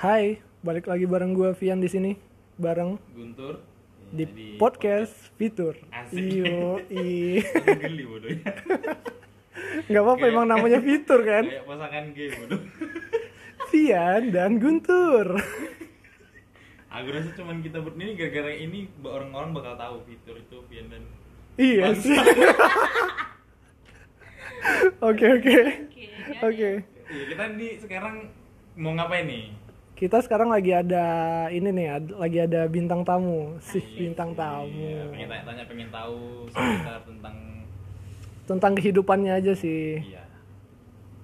Hai, balik lagi bareng gua Vian di sini, bareng Guntur di Jadi, podcast Fitur. Asik. Iyo, i. geli bodoh ya Nggak apa-apa emang namanya Fitur kan? kayak pasangan game bodoh Vian dan Guntur. aku rasa cuman kita ber ini gara-gara ini orang-orang bakal tahu fitur itu Vian dan Iya sih. Oke oke oke. Iya, kita di sekarang mau ngapain nih Kita sekarang lagi ada ini nih, ad- lagi ada bintang tamu, si Iya, bintang iya, tamu. pengen tanya-tanya pengen tahu sekitar tentang Tentang kehidupannya aja sih. iya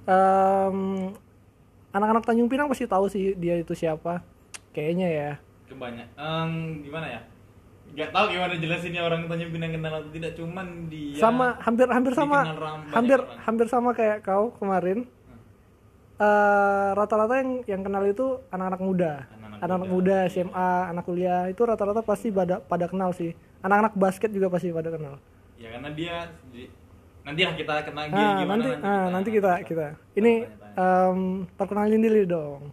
Em, anak-anak Tanjung Pinang pasti tahu sih dia itu siapa. Kayaknya ya. kebanyak em, gimana ya nggak tahu gimana jelasinnya orang Tanjung Pinang kenal atau tidak cuman dia sama hampir hampir sama hampir orang. hampir sama kayak kau kemarin Eh, rata-rata yang yang kenal itu anak-anak muda. Anak-anak muda, muda, SMA anak kuliah itu rata-rata pasti pada pada kenal sih. Anak-anak basket juga pasti pada kenal. Ya karena dia di- nantilah kita kenal dia nah gimana nanti ah, nanti kita kita. Ini em, perkenalin diri dong.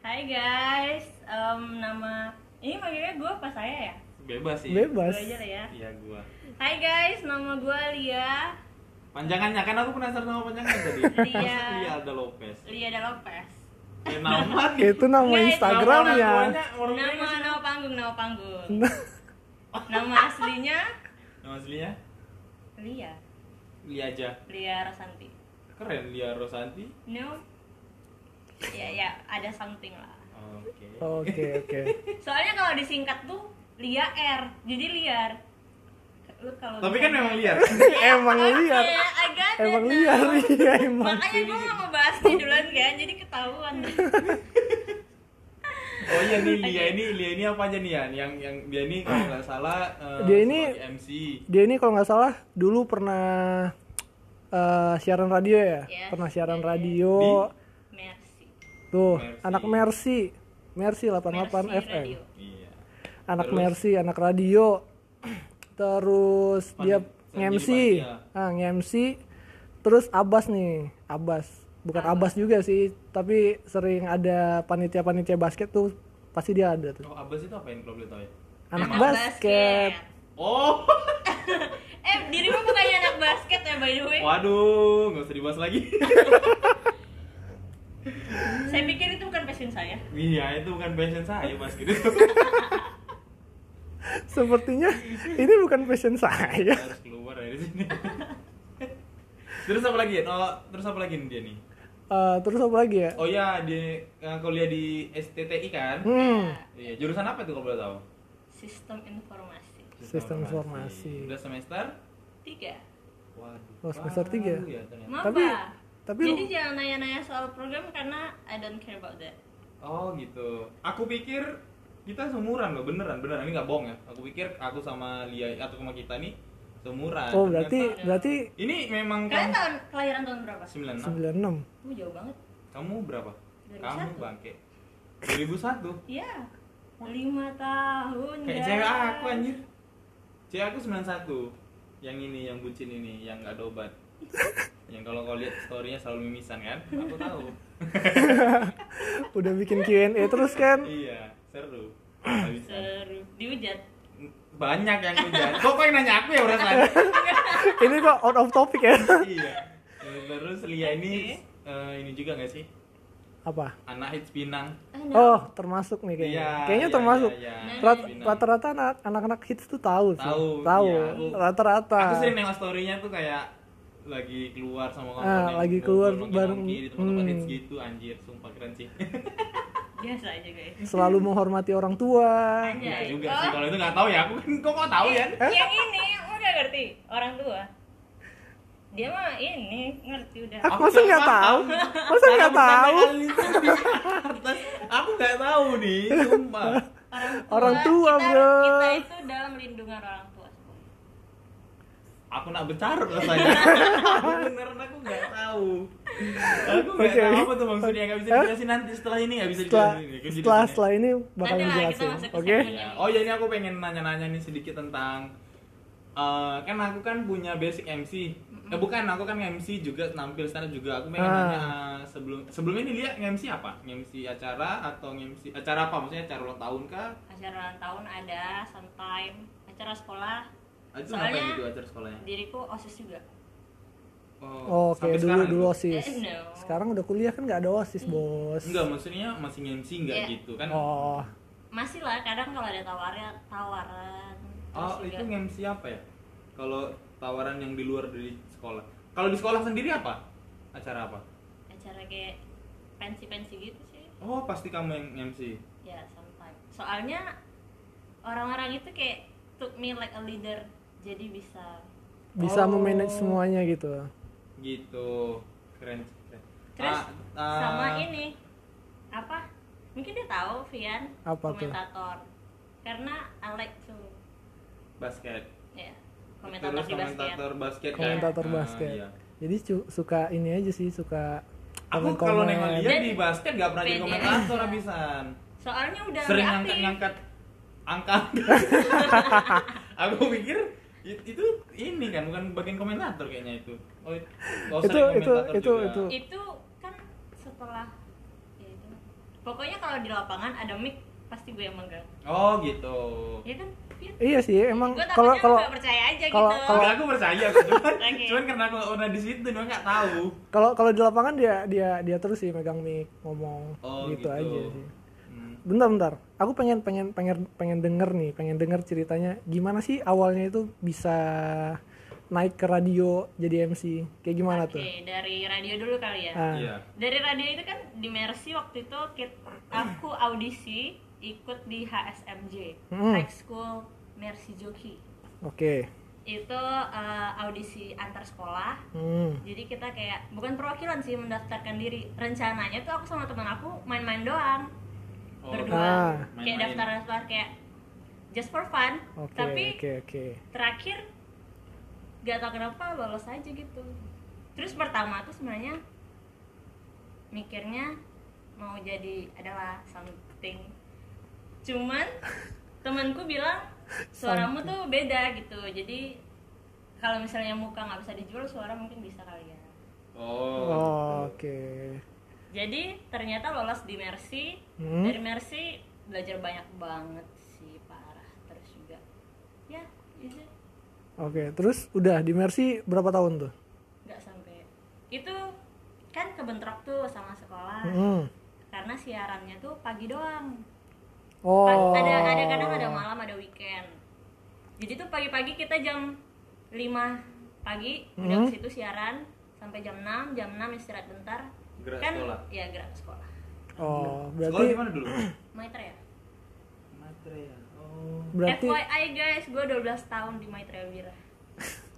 Hai guys, Em, nama ini manggilnya gue apa saya ya? bebas sih. Bebas. Gue aja lah ya. iya gua. Hai guys, nama gue Lia, panjangannya kan aku penasaran sama panjangannya tadi. Lia. Lia Alda Lopez. Lia Da Lopez. ya nama itu nama Instagramnya. Nama Nama panggung, nama panggung. Nama aslinya? Nama aslinya? Lia, Lia aja. Lia Rosanti. keren Lia Rosanti. No, ya ya ada something lah. oke. Oke oke. Soalnya kalau disingkat tuh Lia R, jadi liar. Lu kalau tapi kan memang liar. Emang liar. Emang liar. Iya emang Makanya gue gak mau bahas ini duluan kan, jadi ketahuan. oh iya nih Lia ini Lia ini apa aja nih ya yang yang dia ini kalau nggak salah eh, Dia ini- MC dia ini kalau nggak salah dulu pernah eh, siaran radio ya? Yes, pernah siaran iya, iya. radio. Mercy. tuh Mercy. anak Mercy. Mercy 88 Mercy FM Radio. iya. Anak Terus? Mercy anak radio terus Pan- dia panitia. ah nge-MC terus Abbas nih Abbas. Bukan Abbas juga sih tapi sering ada panitia-panitia basket tuh pasti dia ada tuh. Oh Abbas itu apa yang kalau boleh tahu ya? Anak Anak basket. Oh. Eh, dirimu bukannya anak basket ya by the way? waduh nggak usah dibahas lagi. Saya pikir itu bukan passion saya. iya itu bukan passion saya mas gitu sepertinya ini bukan passion saya harus keluar dari sini terus apa lagi oh terus apa lagi nih dia nih Eh, terus apa lagi ya oh ya di eh, kuliah di STTI kan hmm iya jurusan apa tuh kalau boleh tahu Sistem informasi. Sistem informasi. udah semester Tiga. waduh Oh, semester tiga? ya ternyata. Tapi- tapi Jadi lu- jangan nanya-nanya soal program karena I don't care about that. oh gitu aku pikir kita seumuran loh beneran beneran. Ini nggak bohong ya. Aku pikir aku sama Lia atau sama kita nih seumuran. Oh berarti Ternyata- berarti ini memang Kalian kamu tahun kelahiran tahun berapa? 96 96 Kamu jauh banget. kamu berapa? 2001. kamu bangke. 2001 Iya. Lima tahun. kayak cewek aku anjir. Cewek aku 91 yang ini yang bucin ini yang nggak ada obat yang kalau kau lihat storynya selalu mimisan kan? Aku tahu. Udah bikin Q&A terus kan? Iya seru. Bisa. Seru. Dihujat. banyak yang hujan kok kok yang nanya aku ya perasaan ini kok out of topic ya? Iya. Terus Lia ini eh, ini juga nggak sih? Apa? Anak hits Pinang. Ah, oh termasuk nih kayaknya. Iya, kayaknya iya, termasuk. iya. Rat- Pinang. rata-rata anak- anak-anak hits tuh tahu sih. Tahu, tahu. Iya, aku- rata-rata. aku sering nengok storynya tuh kayak lagi keluar sama kawan Ah, lagi keluar bareng- di tempat-tempat hmm. hits gitu. Anjir sumpah keren sih Biasa aja guys. selalu menghormati orang tua Anjay. juga Oh. sih kalau itu nggak tahu ya aku kan kok kok tahu ya Yang ini udah ngerti orang tua. Dia mah ini ngerti udah. Ah, masa nggak tahu? Masa nggak tahu? aku nggak tahu nih sumpah Orang tua, kita, bro. Kita itu dalam lindungan orang tua. Aku nak bercarut rasanya beneran aku nggak tahu aku nggak Oke. tahu apa tuh maksudnya nggak bisa dijelasin nanti setelah ini nggak bisa setelah dijelasin jadi setelah setelah ini bakal dijelasin oke segmen. Ya. Oh ya ini aku pengen nanya-nanya nih sedikit tentang eh, kan aku kan punya basic MC. Eh bukan, aku kan MC juga nampil stand up juga. Aku pengen Ah. nanya eh, sebelum sebelum ini dia MC apa? MC acara atau MC acara apa? Maksudnya acara ulang tahun kah? acara ulang tahun ada sometime acara sekolah Ah, Itu Soalnya- ngapain gitu acara sekolahnya? diriku osis juga Oh, Oke, dulu sekarang dulu gitu? OSIS. Eh, no. Sekarang udah kuliah kan nggak ada OSIS, Bos. Enggak, maksudnya masih MC enggak Iya. gitu kan? Oh, masih lah kadang kalau ada tawaran tawaran Oh, itu MC apa ya? Kalau tawaran yang di luar dari sekolah. Kalau di sekolah sendiri apa? Acara apa? acara kayak pensi-pensi gitu sih Oh, pasti kamu yang MC. ya sometime soalnya orang-orang itu kayak took me like a leader jadi bisa bisa Oh. memanage semuanya gitu. Gitu. Keren. keren. terus Ah, ah, sama ini apa mungkin dia tahu Vian Apa tuh? komentator karena I like to basket. ya komentator Terus di basket komentator basket. kan? Komentator Ah, basket. iya. Jadi cu- suka ini aja sih, suka Aku kalau nengok dia Dan di basket gak pernah jadi komentator aja. habisan. soalnya udah Sering ngangkat ngangkat angka. Aku pikir itu ini kan bukan bagian komentator kayaknya itu. Oh, it- Itu- itu- komentator itu- juga. itu. itu kan setelah ya itu pokoknya kalau di lapangan ada mic pasti gue yang megang Oh gitu. ya kan Vian? Iya sih, emang gue kalau kalau nggak percaya aja kalau- gitu kalau- aku percaya cuman, Oke. cuman karena aku pernah di situ dia nggak tahu. kalau kalau di lapangan dia dia dia terus sih megang mic ngomong Oh, gitu, gitu. aja sih. Bentar bentar, aku pengen pengen pengen pengen denger nih, pengen denger ceritanya. Gimana sih awalnya itu bisa naik ke radio jadi MC, kayak gimana oke tuh? dari radio dulu kali ya. Ah, Iya. dari radio itu kan di Mercy waktu itu aku audisi ikut di HSMJ Hmm. High School Mercy Jockey. Oke, itu eh, audisi antar sekolah. Hmm. jadi kita kayak bukan perwakilan sih mendaftarkan diri. Rencananya tuh aku sama teman aku main-main doang Oh, berdua Ah. kayak main-main. daftar-daftar kayak just for fun oke tapi oke oke. terakhir gak tau kenapa lolos aja gitu terus pertama tuh sebenarnya mikirnya mau jadi adalah something cuman temanku bilang suaramu tuh beda gitu jadi kalau misalnya muka nggak bisa dijual suara mungkin bisa kali ya Oh. Oh, oke. Jadi ternyata lolos di Mercy Hmm. dari Mercy belajar banyak banget sih parah terus juga ya itu Oke, terus udah di Mercy berapa tahun tuh? nggak sampai itu kan kebentrok tuh sama sekolah Hmm. karena siarannya tuh pagi doang Oh. Ada ada kadang ada malam ada weekend jadi tuh pagi-pagi kita jam 5 pagi udah Hmm. ke situ siaran sampai jam 6 jam 6 istirahat bentar Gerak kan sekolah. ya gerak ke sekolah Oh, Sekolah berarti di mana dulu? Maitreya Maitreya. Oh. berarti FYI guys gue 12 tahun di Maitreya Wira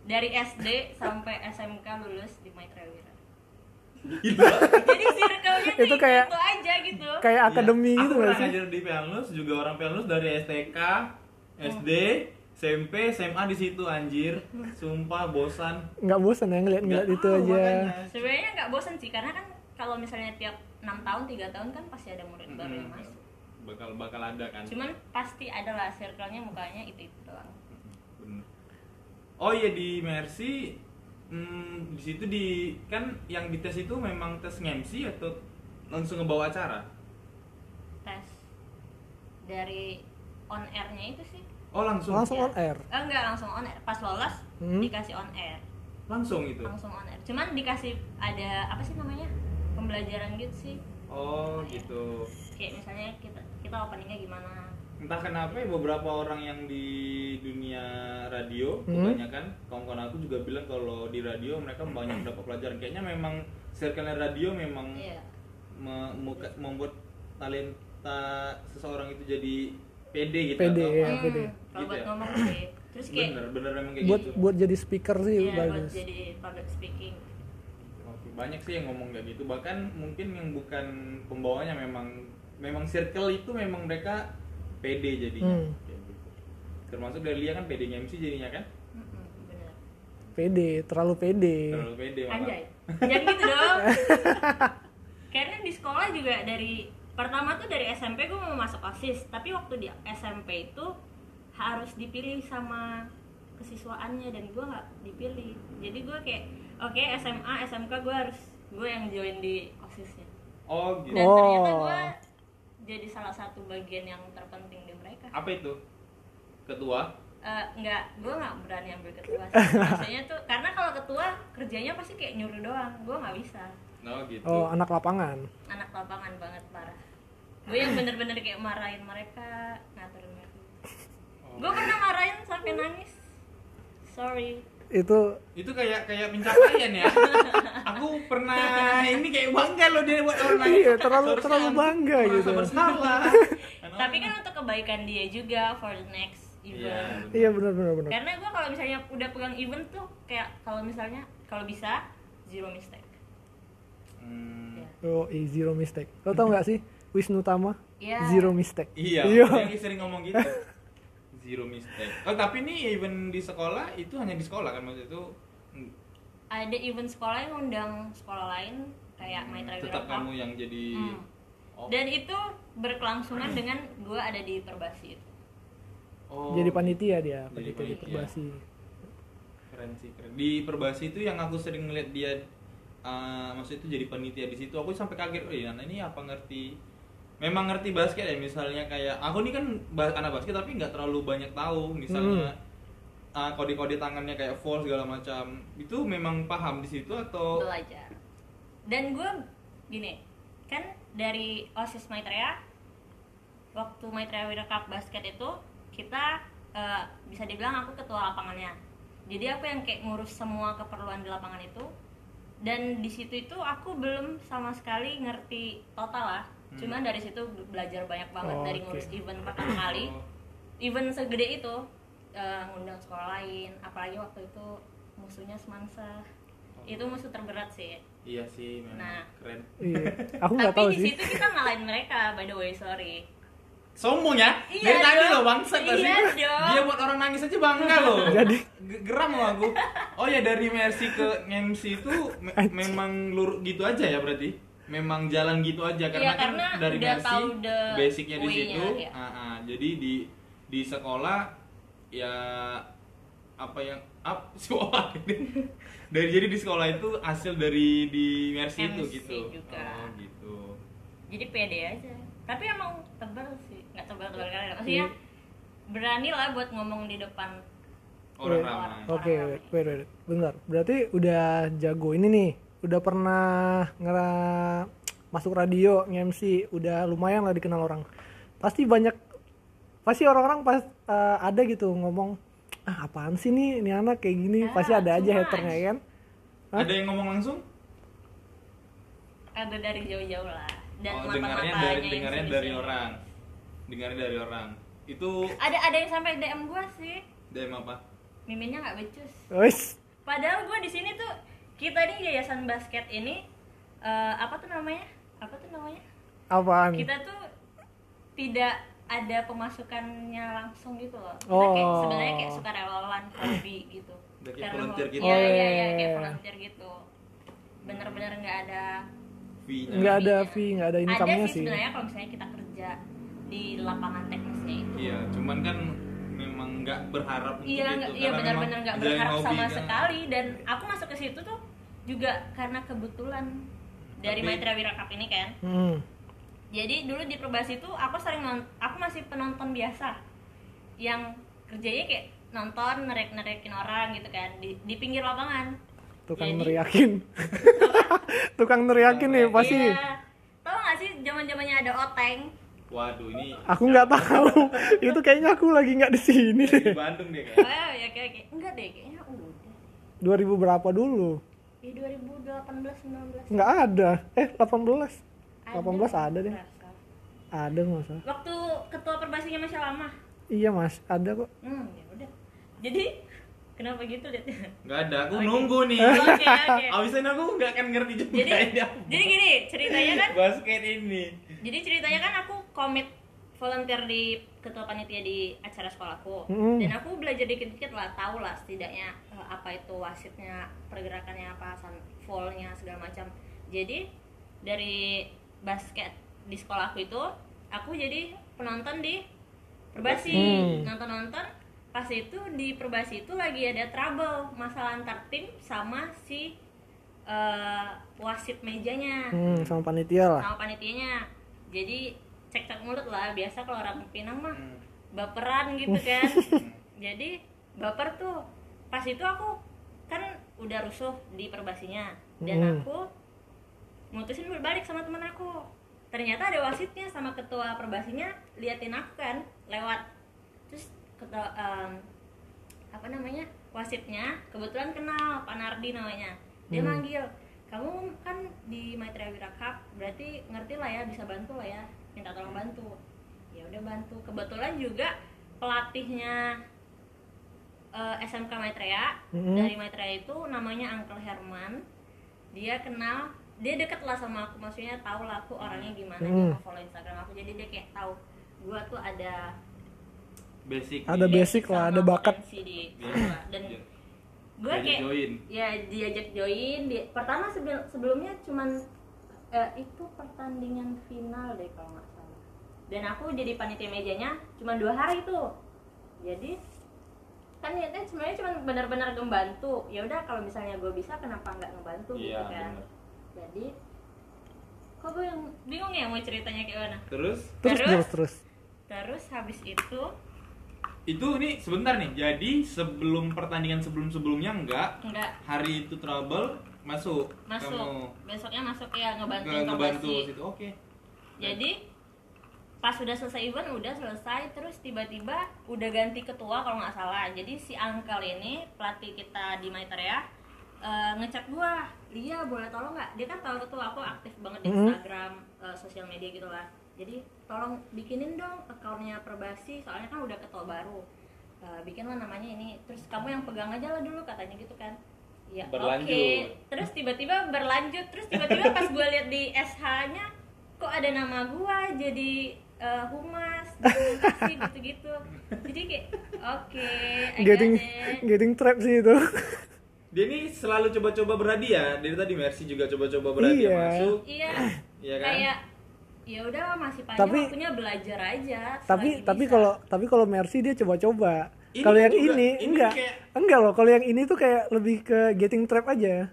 dari SD sampai SMK lulus di Maitreya Wira Gila. jadi circle-nya Itu kayak- itu aja gitu kayak akademi Iya. gitu Aku pernah sih? ngajar di Pianus juga orang Pianus dari STK, SD, SMP, SMA di situ anjir. Sumpah bosan. Nggak bosan ya ngeliat-ngeliat Nggak itu aja. sebenarnya nggak bosan sih karena kan kalau misalnya tiap enam tahun tiga tahun kan pasti ada murid baru yang Mm-mm. masuk Bakal bakal ada kan. cuman pasti ada lah circle-nya mukanya itu itu doang Bener. Oh iya di Mercy hmm, di situ di kan yang dites itu memang tes MC atau langsung ngebawa acara? tes dari on airnya itu sih Oh langsung. Langsung Iya. on air. Eh, enggak langsung on air pas lolos Hmm. dikasih on air Langsung itu. langsung on air cuman dikasih ada apa sih namanya pembelajaran gitu sih Oh gitu. kayak misalnya kita kita openingnya gimana entah kenapa ya beberapa orang yang di dunia radio Hmm. kebanyakan kawan-kawan aku juga bilang kalau di radio mereka banyak dapat pelajaran kayaknya memang circle radio memang iya me- muka- membuat talenta seseorang itu jadi pede gitu Pede, atau- Iya, Hmm, pede. kalau Gitu buat ya? ngomong sih terus kayak bener bener memang kayak Buat gitu buat jadi speaker sih iya buat bagus. jadi public speaking banyak sih yang ngomong kayak gitu bahkan mungkin yang bukan pembawanya memang memang circle itu memang mereka pede jadinya Hmm. Kayak gitu. termasuk dari Lia kan pede MC jadinya kan Pede, terlalu pede. terlalu pede malah. Anjay, jangan gitu dong. Karena di sekolah juga dari pertama tuh dari SMP gue mau masuk osis, tapi waktu di SMP itu harus dipilih sama kesiswaannya dan gue nggak dipilih jadi gue kayak oke SMA SMK gue harus gue yang join di osisnya oh gitu. dan Oh. ternyata gue jadi salah satu bagian yang terpenting di mereka. Apa itu? Ketua? Eh, nggak gue nggak berani ambil ketua sih. maksudnya tuh karena kalau ketua kerjanya pasti kayak nyuruh doang. Gue nggak bisa. Oh gitu. Oh anak lapangan? Anak lapangan banget parah. Gue yang bener-bener kayak marahin mereka ngaturin mereka. Oh. gue pernah marahin sampai nangis. Sorry itu itu kayak kayak pencapaian ya. Aku pernah ini kayak bangga loh dia buat orang lain. Iya, terlalu- Seharusnya terlalu bangga gitu. bersalah. Tapi kan untuk kebaikan dia juga for the next Iya, event. bener. iya benar benar benar. Karena gue kalau misalnya udah pegang event tuh kayak kalau misalnya kalau bisa zero mistake. Hmm, Ya. oh eh, zero mistake. Lo tau nggak sih Wisnu Tama? Iya. zero mistake. Iya iya yang sering ngomong gitu zero mistake. Oh tapi ini event di sekolah itu hanya di sekolah kan maksud itu? Ada event sekolah yang undang sekolah lain kayak Maitra tetap Wirata. kamu yang jadi Hmm. oh, dan itu berkelangsungan dengan gue ada di perbasi itu. Oh, jadi panitia dia Jadi panitia di panitia. perbasi. Keren sih keren. Di perbasi itu yang aku sering ngeliat dia uh, maksud itu jadi panitia di situ. Aku sampai kaget oh iya anak ini apa ngerti memang ngerti basket ya misalnya kayak aku nih kan anak basket tapi nggak terlalu banyak tahu misalnya uh, kode-kode tangannya kayak fall segala macam. Itu memang paham di situ atau? Belajar. Dan gue gini kan dari osis Maitreya waktu Maitreya Wira Cup basket itu kita eh, bisa dibilang aku ketua lapangannya. Jadi aku yang kayak ngurus semua keperluan di lapangan itu. Dan di situ itu aku belum sama sekali ngerti total lah Hmm. cuman dari situ belajar banyak banget Oh, dari ngurus event pertama kali. Oh, event segede itu eh, ngundang sekolah lain apalagi waktu itu musuhnya semansa itu musuh terberat sih. Iya sih memang Nah. keren. Iya aku nggak tapi tahu di sih. situ kita ngalahin mereka by the way sorry. Sombong ya? Iya dari tadi loh sih Iya dia buat orang nangis aja bangga loh. Jadi? Ge- geram loh aku. Oh ya dari Mercy ke MC itu me- memang lurus gitu aja ya berarti memang jalan gitu aja karena Iya, kan karena dari udah Mercy tahu the basicnya di situ iya. ah, ah. jadi di di sekolah ya apa yang up suara dari jadi di sekolah itu hasil dari di Mercy itu MC gitu juga. oh gitu jadi pede aja tapi emang tebal sih nggak tebal tebal kali Iya. maksudnya berani lah buat ngomong di depan orang Iya. ramai Oke, Orang wait, wait, wait. bentar. Berarti udah jago ini nih. Udah pernah ngera masuk radio, nge-MC, udah lumayan lah dikenal orang. Pasti banyak pasti orang-orang pas eh, ada gitu ngomong, "Ah, apaan sih nih? Ini anak kayak gini?" Ah, pasti ada aja haternya kan. Hah? ada yang ngomong langsung? Ada dari jauh-jauh lah. Dan oh, mata dengarnya dari dengarnya dari orang. Dengarnya dari orang. Itu ada ada yang sampai DM gua sih. DM apa? Miminnya nggak becus. Wes, Padahal gue di sini tuh kita nih yayasan basket ini eh, apa tuh namanya? Apa tuh namanya? apaan? Kita tuh tidak ada pemasukannya langsung gitu loh. Kita Oh. kayak sebenarnya kayak suka relawan hobi gitu. Udah kayak volunteer gitu. Iya Oh, iya iya, iya iya. kayak volunteer gitu. Bener-bener nggak ada fee-nya Nggak ada fee, nggak ada Ada income-nya sih sih. sebenarnya kalau misalnya kita kerja di lapangan teknisnya itu. iya cuman kan memang nggak berharap untuk Iya, itu iya memang benar-benar nggak berharap sama kan. sekali dan aku masuk ke situ tuh juga karena kebetulan dari Tapi- Maitra Wira Cup ini kan. Hmm. Jadi dulu di Perbasi itu aku sering non, aku masih penonton biasa yang kerjanya kayak nonton nerek-nerekin orang gitu kan di, di pinggir lapangan. Tukang Jadi- neriakin. Tukang neriakin nih pasti. Iya. Tahu nggak sih zaman-zamannya ada oteng? waduh ini Aku nggak tahu. Itu kayaknya aku lagi nggak di sini di deh. Bandung deh Oh kan ya kayak kayak enggak deh kayaknya udah. 2000 berapa dulu? Di 2018 19. Nggak ada. Eh, 18. Ada, 18 ada deh. rasa. Ada nggak salah. Waktu ketua perbasinya masih lama. Iya mas, ada kok. Hmm, ya udah. Jadi kenapa gitu deh? nggak ada aku Oke. nunggu nih Oke, oke. abis ini aku nggak akan ngerti juga Jadi ini apa. jadi gini, ceritanya kan basket ini jadi ceritanya kan aku komit volunteer di ketua panitia di acara sekolahku. Mm. dan aku belajar dikit-dikit lah tahu lah setidaknya eh, apa itu wasitnya pergerakannya apa san fallnya segala macam. Jadi dari basket di sekolahku itu aku jadi penonton di perbasi. Hmm. nonton-nonton pas itu di perbasi itu lagi ada trouble masalah antar tim sama si eh, wasit mejanya. Hmm, sama panitia lah. Sama panitianya. Jadi cekcok mulut lah biasa kalau orang Pinang mah Hmm. baperan gitu kan jadi baper tuh pas itu aku kan udah rusuh di perbasinya dan Hmm. aku mutusin berbalik sama teman aku ternyata ada wasitnya sama ketua perbasinya liatin aku kan lewat terus ketua em, apa namanya wasitnya kebetulan kenal Pak Nardi namanya dia Hmm. manggil kamu kan di Maitreya Wira Cup berarti ngerti lah ya bisa bantu lah ya minta tolong bantu ya udah bantu kebetulan juga pelatihnya eh, SMK Maitreya Mhm. dari Maitreya itu namanya Uncle Herman dia kenal dia deket lah sama aku maksudnya tahu lah aku orangnya gimana dia Hmm. follow Instagram aku jadi dia kayak tahu gua tuh ada basic Ada nih. basic lah, ada bakat. di Iya. gua. dan Iya. gue kayak join. ya diajak join di pertama sebel- sebelumnya cuman eh, itu pertandingan final deh kalau nggak salah. Dan aku jadi panitia mejanya cuma dua hari itu jadi kan niatnya sebenarnya cuma benar-benar ngebantu. Ya udah kalau misalnya gue bisa kenapa nggak ngebantu Iya, gitu kan? bener. jadi kok gue yang bingung ya mau ceritanya kayak mana Terus? Terus Terus? terus terus. Terus habis itu? Itu nih sebentar nih. Jadi sebelum pertandingan sebelum-sebelumnya enggak. Enggak. Hari itu trouble masuk masuk kamu besoknya masuk ya ngebantu ngebantu perbasi. situ. Oke. jadi pas udah selesai event udah selesai terus tiba-tiba udah ganti ketua kalau nggak salah jadi si Angkel ini pelatih kita di Maitreya eh, ngechat gua Lia boleh tolong nggak dia kan tahu tuh aku aktif banget di Mhm. Instagram eh, sosial media gitu lah jadi tolong bikinin dong akunnya Perbasi soalnya kan udah ketua baru Eh, bikinlah namanya ini terus kamu yang pegang aja lah dulu katanya gitu kan ya oke Berlanjut. terus tiba-tiba berlanjut terus tiba-tiba pas gue lihat di SH-nya kok ada nama gua jadi eh, humas dokumentasi gitu-gitu jadi kayak oke I getting it. getting trap sih itu Dia ini selalu coba-coba berhadiah. Dari tadi Mercy juga coba-coba berhadiah Iya. masuk. iya Iya kan? kayak ya udah masih panjang Tapi- waktunya belajar aja tapi tapi kalau tapi kalau Mercy dia coba-coba kalau yang juga, ini, ini enggak kayak- enggak loh kalau yang ini tuh kayak lebih ke getting trap aja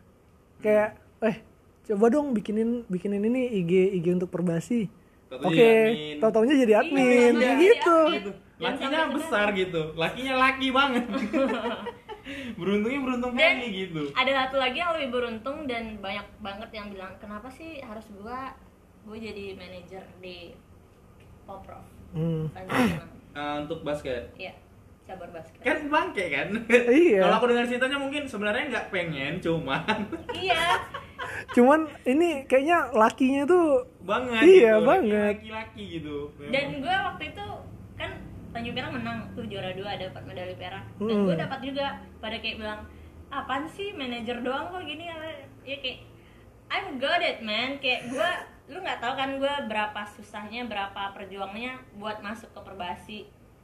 kayak eh coba dong bikinin bikinin ini IG IG untuk perbasi oke admin. tau jadi Iya, admin jadi gitu gitu. Lakinya besar gitu. Lakinya laki banget. Beruntungnya beruntung Dan- kali gitu. ada satu lagi yang lebih beruntung dan banyak banget yang bilang kenapa sih harus gua gue jadi manajer di Poprov Hmm. Eh, untuk basket. Iya, cabur basket. Kan bangke kan? Iya. Kalau aku dengar ceritanya mungkin sebenarnya nggak pengen, cuman iya, cuman ini kayaknya lakinya tuh banget Iya, gitu. banget. Laki-laki gitu. dan gue waktu itu kan Tanjung Pinang menang tuh juara dua dapat medali perak dan Hmm. gue dapat juga pada kayak bilang apaan sih manajer doang kok gini ya kayak I'm good at man kayak gue lu nggak tahu kan gue berapa susahnya berapa perjuangannya buat masuk ke perbasi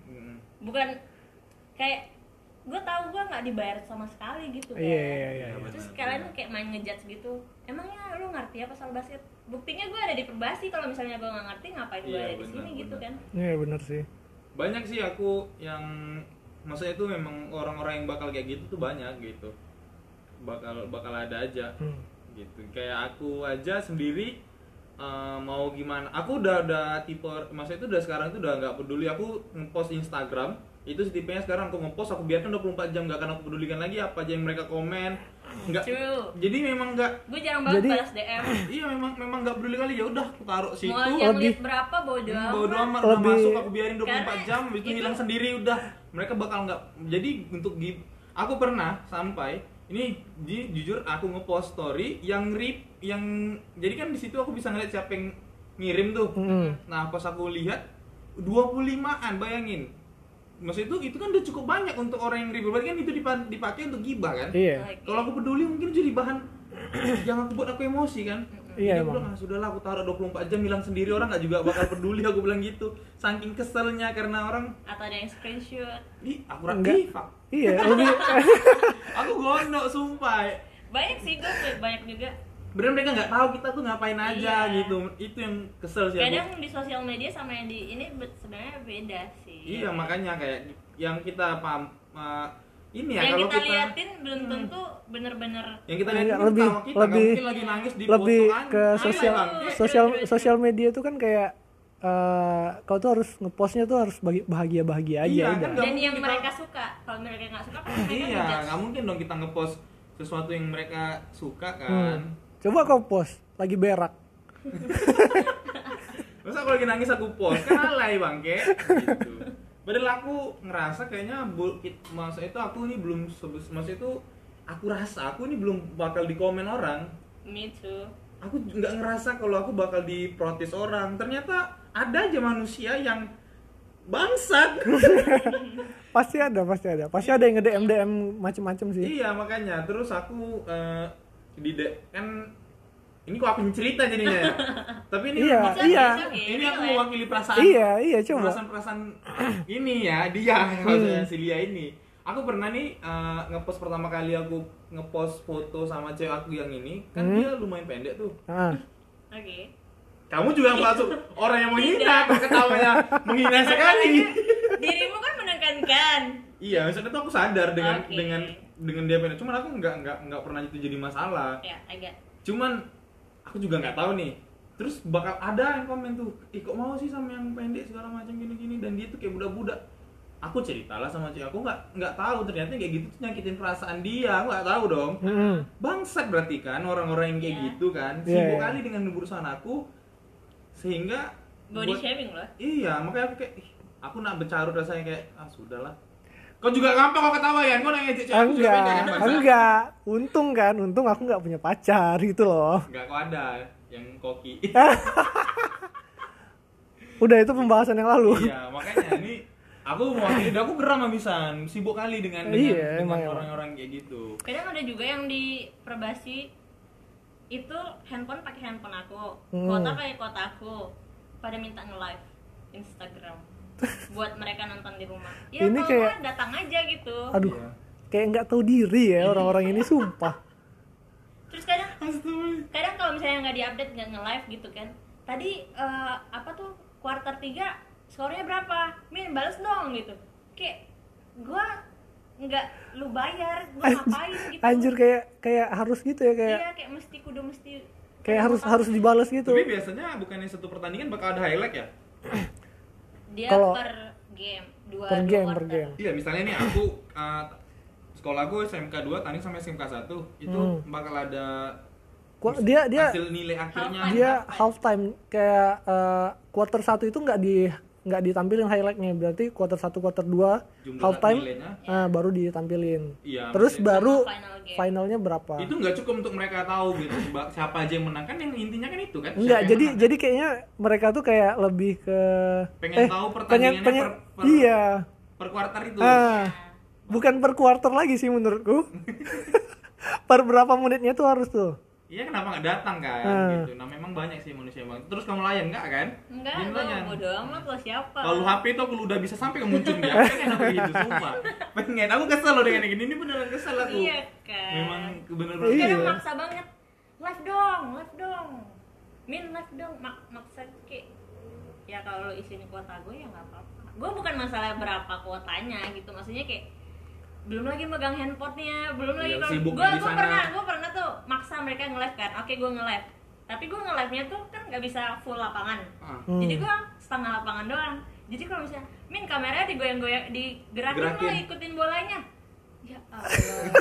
Hmm. bukan kayak gue tahu gue nggak dibayar sama sekali gitu kan Iya, iya, iya, iya. terus kalian kayak main ngejudge gitu. Emangnya lu ngerti apa soal basket? Buktinya gue ada di perbasi kalau misalnya gue nggak ngerti ngapain gue Iya, ada di sini gitu kan? Iya bener sih. Banyak sih aku yang maksudnya itu memang orang-orang yang bakal kayak gitu tuh banyak gitu. Bakal bakal ada aja. Hmm. gitu. Kayak aku aja sendiri eh, mau gimana aku udah udah tipe masa itu udah sekarang itu udah nggak peduli. Aku ngepost Instagram itu tipenya sekarang aku ngepost aku biarkan 24 jam nggak akan aku pedulikan lagi apa aja yang mereka komen. Nggak. True. jadi memang nggak. Gue jarang banget Jadi- balas DM iya memang memang nggak peduli kali ya udah aku taruh situ. Mau yang lebih- lihat berapa bodo Hmm, bodo amat amat udah Lebih- masuk aku biarin 24 Karena jam itu itu- hilang sendiri udah. Mereka bakal nggak jadi untuk aku pernah sampai ini ji- jujur aku ngepost story yang rip yang jadi kan di situ aku bisa ngeliat siapa yang ngirim tuh. Hmm. nah pas aku lihat 25an bayangin maksud itu itu kan udah cukup banyak untuk orang yang ribut. Berarti kan itu dipa- dipakai untuk gibah kan? Iya. Kalau aku peduli mungkin jadi bahan yang aku buat aku emosi kan? Iya, Jadi aku bilang, "Ah, sudahlah aku taruh 24 jam hilang sendiri orang nggak juga bakal peduli. Aku bilang gitu. Saking keselnya karena orang. Atau ada yang screenshot. Ih aku fuck iya lebih aku gondok sumpah. Banyak sih gue banyak juga bener mereka nggak tahu kita tuh ngapain aja Iya. gitu itu yang kesel sih aku. kadang di sosial media sama yang di ini be- sebenarnya beda sih iya makanya kayak yang kita paham uh, ini ya yang kalau kita kita, liatin belum tentu bener-bener yang kita Iya, lihat ini lebih- kita lebih- nggak mungkin lagi nangis di lebih kan ke sosial bang? sosial sosial media tuh kan kayak eh kau tuh harus ngepostnya tuh harus bahagia bahagia aja Iya, udah. kan dan yang kita- mereka suka kalau mereka nggak suka pasti mereka iya nggak mungkin dong kita ngepost sesuatu yang mereka suka kan Hmm. Coba kau post lagi berak. masa kalau lagi nangis aku post kan alay bangke gitu. Padahal aku ngerasa kayaknya masa itu aku ini belum sebes masa itu aku rasa aku ini belum bakal dikomen orang. Me too. Aku nggak ngerasa kalau aku bakal diprotes orang. Ternyata ada aja manusia yang bangsat. Pasti ada, pasti ada. Pasti ada yang nge-DM DM macem-macem sih. iya makanya. Terus aku eh, di de- kan ini kok aku cerita jadinya ya? tapi ini Iya, mak- iya. ini aku mewakili perasaan Iya, iya coba. perasaan perasaan ini ya dia maksudnya si Lia ini aku pernah nih eh, ngepost pertama kali aku ngepost foto sama cewek aku yang ini kan Hmm. dia lumayan pendek tuh Ah. oke kamu juga masuk orang yang menghina ketawanya menghina sekali dirimu kan menekankan iya maksudnya tuh aku sadar dengan Oke. dengan dengan dia pendek. Cuman aku nggak nggak nggak pernah itu jadi masalah. Ya agak. Cuman aku juga nggak tahu nih. Terus bakal ada yang komen tuh ih kok mau sih sama yang pendek segala macam gini-gini? Dan dia tuh kayak budak-budak. Aku ceritalah sama cewek. Aku nggak nggak tahu. Ternyata kayak gitu tuh nyakitin perasaan dia. Aku nggak tahu dong. Mm-mm. bangsat berarti kan orang-orang yang kayak Iya. gitu kan. Iya, sibuk iya. kali dengan urusan aku. Sehingga body buat- shaming loh iya makanya aku kayak ih, aku nak bercarut rasanya kayak ah sudahlah kau juga gampang kau ketawa ya kau nanya cewek aku juga Enggak, pendek kan enggak. Untung kan, untung aku nggak punya pacar gitu loh. enggak kau ada yang koki. Udah itu pembahasan yang lalu. iya makanya ini aku mewakili aku geram habisan sibuk kali dengan dengan, Iya, dengan orang-orang kayak gitu. Kadang ada juga yang di perbasi itu handphone pakai handphone aku. Hmm. kota pakai kota aku. Pada minta nge live Instagram buat mereka nonton di rumah. Ya Ini kalau kayak- datang aja gitu. Aduh, Iya. kayak nggak tahu diri ya orang-orang ini sumpah. terus kadang kadang kalau misalnya nggak diupdate nggak nge live gitu kan. Tadi eh, apa tuh kuarter 3 skornya berapa? Min balas dong gitu. Kayak gua nggak lu bayar gua ngapain gitu? Anjir kayak kayak harus gitu ya kayak iya kayak mesti kudu mesti kayak harus harus dibalas gitu. tapi biasanya bukannya satu pertandingan bakal ada highlight ya dia Kalau- per game dua Per game, quarter. per game. iya misalnya nih aku uh, sekolah aku SMK 2 tanding sampai SMK 1 itu Hmm. bakal ada Ku- dia dia hasil nilai akhirnya Halftime. dia half time kayak eh, quarter satu itu nggak di nggak ditampilin highlightnya. Berarti quarter satu quarter dua Jumlah half time nilainya. eh, baru ditampilin. Iya, terus maksudnya- baru final game. finalnya berapa? Itu nggak cukup untuk mereka tahu gitu siapa aja yang menang. Kan yang intinya kan itu kan. Yang jadi menang. jadi kayaknya mereka tuh kayak lebih ke Pengen tahu pertandingannya pengen- per- per- iya. per kuarter itu. Ah bukan per quarter lagi sih menurutku. Per berapa menitnya tuh harus tuh iya kenapa nggak datang kan? Ah. gitu. Nah memang banyak sih manusia bang terus kamu layan nggak kan? Enggak layan. bodo amat lo siapa? Kalau HP itu aku udah bisa sampai ke muncul dia pengen aku gitu sumpah. Pengen. Aku kesel loh dengan yang gini. Ini beneran kesel aku. Iya kan? Memang bener Iya. kadang maksa banget. Live dong live dong. Min live dong. Mak maksa kayak ya kalau isinya kuota gue ya nggak apa-apa. Gue bukan masalah berapa kuotanya gitu. Maksudnya kayak belum lagi megang handphonenya belum lagi Iya, kalau sibuk gue di pernah gue pernah tuh maksa mereka nge live kan. Oke gue nge live tapi gue nge live nya tuh kan nggak bisa full lapangan. Ah. Hmm. jadi gue setengah lapangan doang. Jadi kalau misalnya min kameranya digoyang-goyang digerakin Gerakin. lo ikutin bolanya. Ya Allah.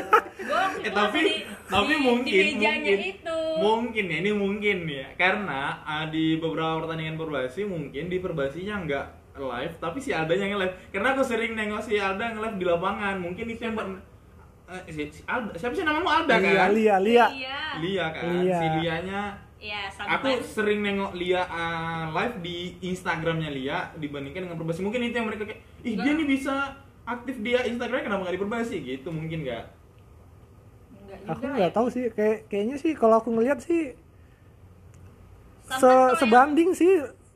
Gue eh tapi tapi di, mungkin di mungkin. itu. Mungkin ya ini mungkin ya. Karena ah, di beberapa pertandingan perbasi mungkin di perbasinya nggak live tapi si Alda yang live karena aku sering nengok si Alda nge-live di lapangan. Mungkin itu yang ber- eh, si, si Alda. Siapa sih namamu? Alda Lia kan? Lia Lia. Iya Lia kan? Lia. si Lianya. Ya aku sometimes sering nengok Lia ah, live di Instagramnya Lia dibandingkan dengan perbasi mungkin itu yang mereka kayak ih dia nih bisa aktif dia Instagramnya kenapa nggak di perbasi gitu mungkin nggak? Enggak aku nggak ya. tahu sih. Kayak kayaknya sih kalau aku ngeliat sih se kalau yang- sebanding sih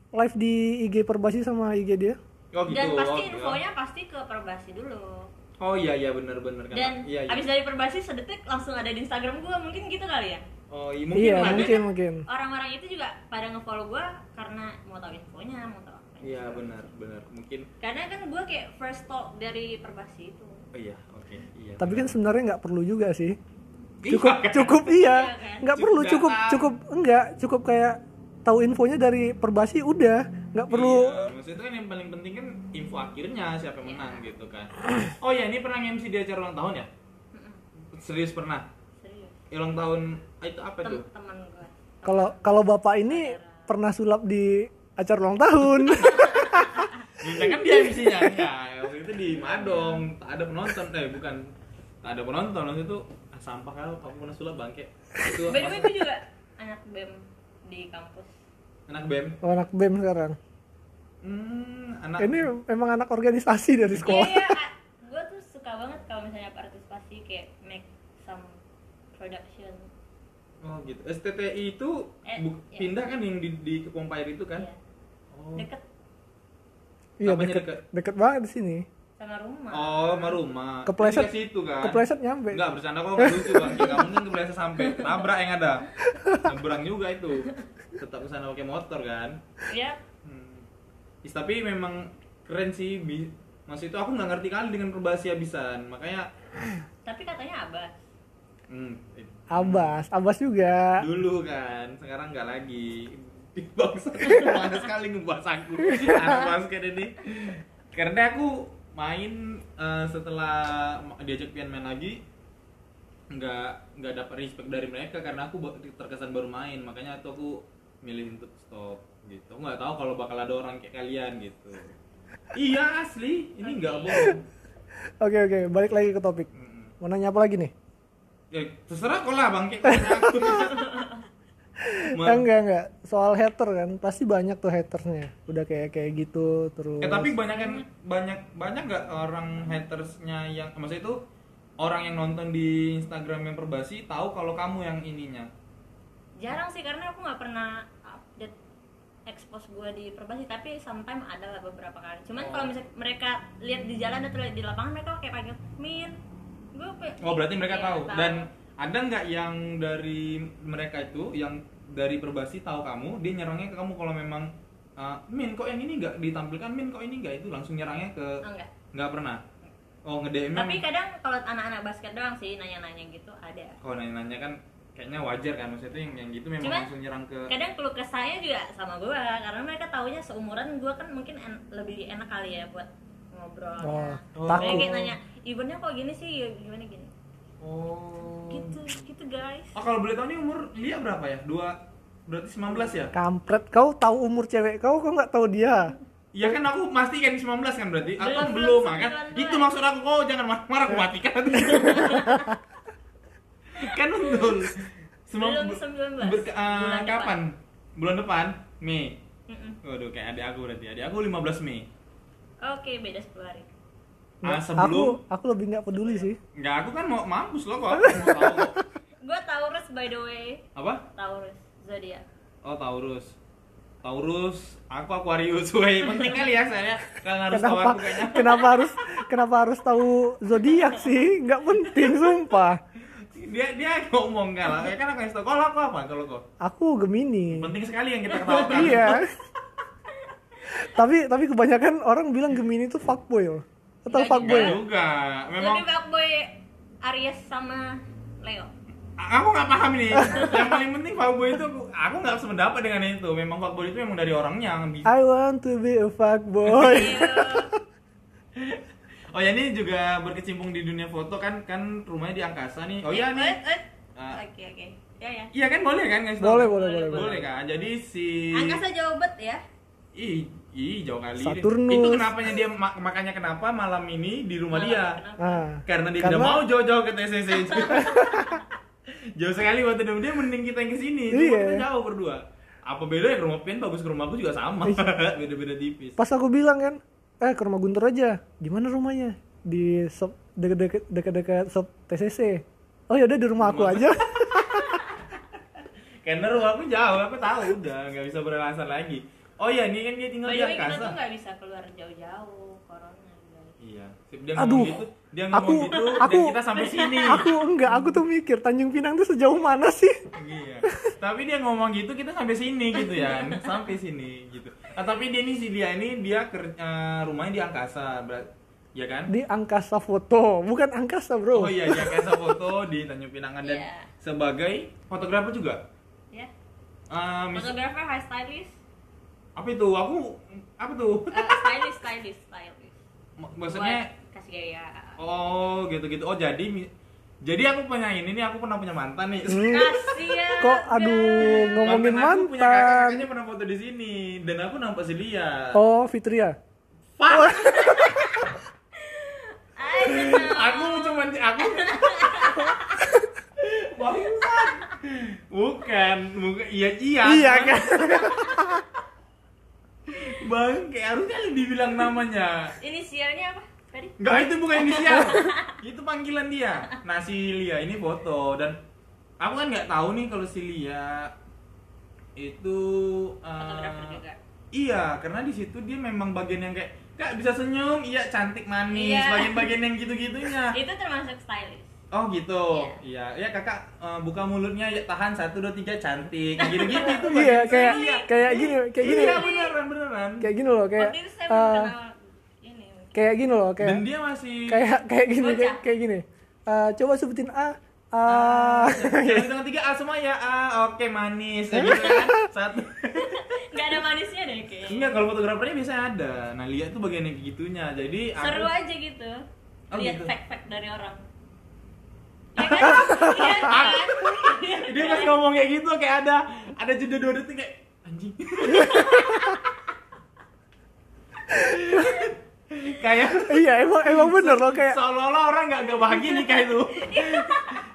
live di IG Perbasi sama IG dia? Oh gitu dan pasti oh, infonya pasti ke perbasi dulu. Oh iya iya benar benar kan. Dan iya, iya. abis dari perbasi sedetik langsung ada di Instagram gue mungkin gitu kali ya? Oh iya mungkin iya ada. mungkin mungkin. orang-orang itu juga pada ngefollow gue karena mau tahu infonya mau tahu apa iya benar benar mungkin karena kan gue kayak first talk dari perbasi itu. Oh iya oke iya. Tapi kan sebenarnya nggak perlu juga sih. Iya cukup kan? cukup iya. Iya kan? nggak perlu Cukup cukup enggak. Cukup kayak tahu infonya dari perbasi udah. Nggak perlu Iya, maksudnya itu kan yang paling penting kan info akhirnya siapa yang menang gitu kan. Oh ya ini pernah MC di acara ulang tahun ya? Serius pernah? serius. Ulang tahun ah, itu apa Tem tuh? teman gue kalau kalau bapak ini pernah sulap di acara ulang tahun. Minta kan dia MC-nya enggak. Waktu itu di Madong, tak ada penonton. Eh bukan. Tak ada penonton. Waktu itu ah, sampah kali aku pernah sulap bangke. Itu by the way gue juga anak bem di kampus anak BEM. Oh, anak bem sekarang Hmm, anak ini memang anak organisasi dari iya sekolah iya gue tuh suka banget kalau misalnya partisipasi kayak make some production Oh gitu. STTI itu Eh, bu- iya. pindah kan yang di, di Kepompair itu kan? Iya. Oh. deket iya Apanya deket deket? deket banget di sini sama rumah Oh, sama rumah. Kepleset. Itu situ kan. kepleset nyampe Enggak, bercanda kok lucu bang. Enggak mungkin kepleset sampai tabrak yang ada. Nyebrang juga itu. Tetap ke sana pakai motor kan. ya Hmm. Is, tapi memang keren sih. Bi Maksud itu aku nggak ngerti kali dengan perbahasi habisan. Makanya tapi katanya abas hmm, Abbas Abbas juga dulu kan, sekarang nggak lagi. Bangsa, panas sekali ngebahas aku anak basket ini. Karena aku main eh, setelah diajak pian main lagi nggak nggak dapat respect dari mereka karena aku terkesan baru main makanya tuh aku milih untuk stop gitu. Nggak tahu kalau bakal ada orang kayak kalian gitu. Iya asli. Ini nggak bohong. Oke oke. Balik lagi ke topik. Mau nanya apa lagi nih? Ya terserah kok lah bang. Kayak kayaknya aku Ma- enggak enggak. Soal hater kan pasti banyak tuh hatersnya. Udah kayak kayak gitu terus. Eh tapi banyak kan banyak banyak nggak orang hatersnya yang maksudnya itu orang yang nonton di Instagram yang perbasi tahu kalau kamu yang ininya. Jarang sih karena aku nggak pernah update expose gue di perbasi tapi sometimes ada lah beberapa kali. Cuman Oh. kalau misalnya mereka lihat di jalan atau lihat di lapangan mereka kayak panggil min gue Oh berarti mereka Iya, tahu. Dan ada nggak yang dari mereka itu yang dari perbasi tahu kamu dia nyerangnya ke kamu kalau memang uh, Min kok yang ini nggak ditampilkan? Min kok ini nggak? Itu langsung nyerangnya ke Oh, enggak. Nggak pernah. Oh nge DM tapi kadang kalau anak-anak basket doang sih nanya-nanya gitu ada. Kalau nanya-nanya kan kayaknya wajar kan maksudnya itu yang, yang gitu memang Cuman, langsung nyerang ke kadang keluh kesahnya juga sama gue karena mereka taunya seumuran gue kan mungkin en- lebih enak kali ya buat ngobrol Oh, Oh. Takut kayak nanya eventnya kok gini sih gimana gini Oh. gitu gitu guys Oh kalau boleh tahu nih umur Lia berapa ya? Dua berarti 19 ya? kampret kau tahu umur cewek kau kau nggak tahu dia Iya kan aku pastikan 19 kan berarti? Atau Belum, belum, belum, kan? 19. Itu maksud aku kok jangan marah-marah aku matikan. kan betul. belum bu- 19 ber- eh, Bulan kapan? Bulan depan? Mei. Mm-mm. Waduh kayak adik aku berarti. Adik aku 15 Mei. oke beda 10 hari Ah, Nggak, sebelum aku aku lebih nggak peduli sih Enggak, aku kan mau mampus loh kok. Aku mau tahu kok. gue Taurus by the way Apa? Taurus zodiak Oh, Taurus. Taurus, aku Aquarius. Woi, penting kali ya saya. Kalian harus tahu kenapa aku kayaknya. kenapa harus kenapa harus tahu zodiak sih nggak penting sumpah dia dia ngomong kan lah. Kan aku tau kalau aku apa? Kalau kok. Aku gemini. Penting sekali yang kita ketahukan iya. Tapi tapi kebanyakan orang bilang gemini itu fuckboy loh. Atau Nggak fuckboy. Enggak juga. Memang lebih fuckboy Aries sama Leo. Aku nggak paham ini. Yang paling penting fuckboy itu aku aku nggak sependapat dengan itu. Memang fuckboy itu memang dari orangnya yang bisa. I want to be a fuckboy. Iya. oh ya ini juga berkecimpung di dunia foto kan kan rumahnya di angkasa nih. Oh iya nih. Eh, eh. Ah. oke oke. Ya ya. Iya kan boleh kan guys? Boleh boleh boleh boleh, boleh kan? Jadi si angkasa jauh bet ya? Ih ih jauh kali. Saturnus. itu kenapanya dia ma- makanya kenapa malam ini di rumah Malam, dia ah. Karena dia Karena- tidak mau jauh-jauh ke TCC jauh sekali waktu dia dia mending kita yang ke sini cuma Iya. kita jauh berdua. Apa bedanya ke rumah Pian bagus ke rumahku juga sama. Iya. beda-beda tipis. Pas aku bilang kan eh ke rumah Guntur aja. Gimana rumahnya? Di shop deket-deket deket-deket shop TCC oh ya udah di rumah aku Rumah- aja. Karena rumahku jauh aku tahu udah nggak bisa beralasan lagi. Oh iya ini kan dia tinggal di kita tuh nggak bisa keluar jauh-jauh corona Iya. Dia Aduh, ngomong gitu, dia ngomong aku- gitu aku- dan kita sampai sini. aku enggak aku tuh mikir Tanjung Pinang tuh sejauh mana sih? Iya. Tapi dia ngomong gitu kita sampai sini gitu ya, sampai sini gitu. Ah, tapi dia ini si dia ini dia ker- eh, rumahnya di angkasa, berat, ya kan? di angkasa foto bukan angkasa bro Oh iya, di angkasa foto di Tanjung Pinangan dan Iya. sebagai fotografer juga. ya Eh, mis- fotografer high stylist apa itu? Aku apa tuh? Eh, stylist stylist stylist M- Maksudnya Buat kasih gaya oh gitu-gitu. Oh jadi jadi aku punya ini nih, aku pernah punya mantan nih. Hmm, kasihan kok aduh ngomongin Mantan aku punya kakak mantan kakaknya pernah foto di sini dan aku nampak si Lia. oh Fitria Fuck! Know. aku cuma aku Bangsat. Bukan, bukan iya iya. iya kan Bang, kayak harusnya dibilang namanya. inisialnya apa tadi Enggak, itu bukan inisial. itu panggilan dia. Nah, si Lia ini foto dan aku kan nggak tahu nih kalau si Lia itu fotografer juga Iya, karena di situ dia memang bagian yang kayak Kak bisa senyum, iya cantik manis, Iya. bagian-bagian yang gitu-gitunya. itu termasuk stylist Oh gitu, iya, ya kakak eh, buka mulutnya, ya tahan satu dua tiga cantik, Kayak gitu-gitu itu. iya kayak saya. kayak gini kayak gini Iya beneran beneran. kayak gini loh kayak waktu itu saya ini kayak gini loh kayak Dan dia masih kayak kayak gini kayak, kayak gini. Eh, coba sebutin a a. Ah, Jangan dengan tiga A semua ya A, oke manis, kayak gitu kan. Satu. nggak ada manisnya deh kayaknya. Enggak, kalau fotografernya biasanya ada. Nah, lihat tuh bagian yang kayak gitunya. Jadi aku- seru aja gitu. Oh, lihat gitu. fact-fact dari orang. Ya kan? Iya kan? Dia pas ngomong kayak gitu kayak ada ada jeda dua detik kayak anjing kayak iya emang emang bener loh kayak seolah-olah orang nggak nggak bahagia nikah itu.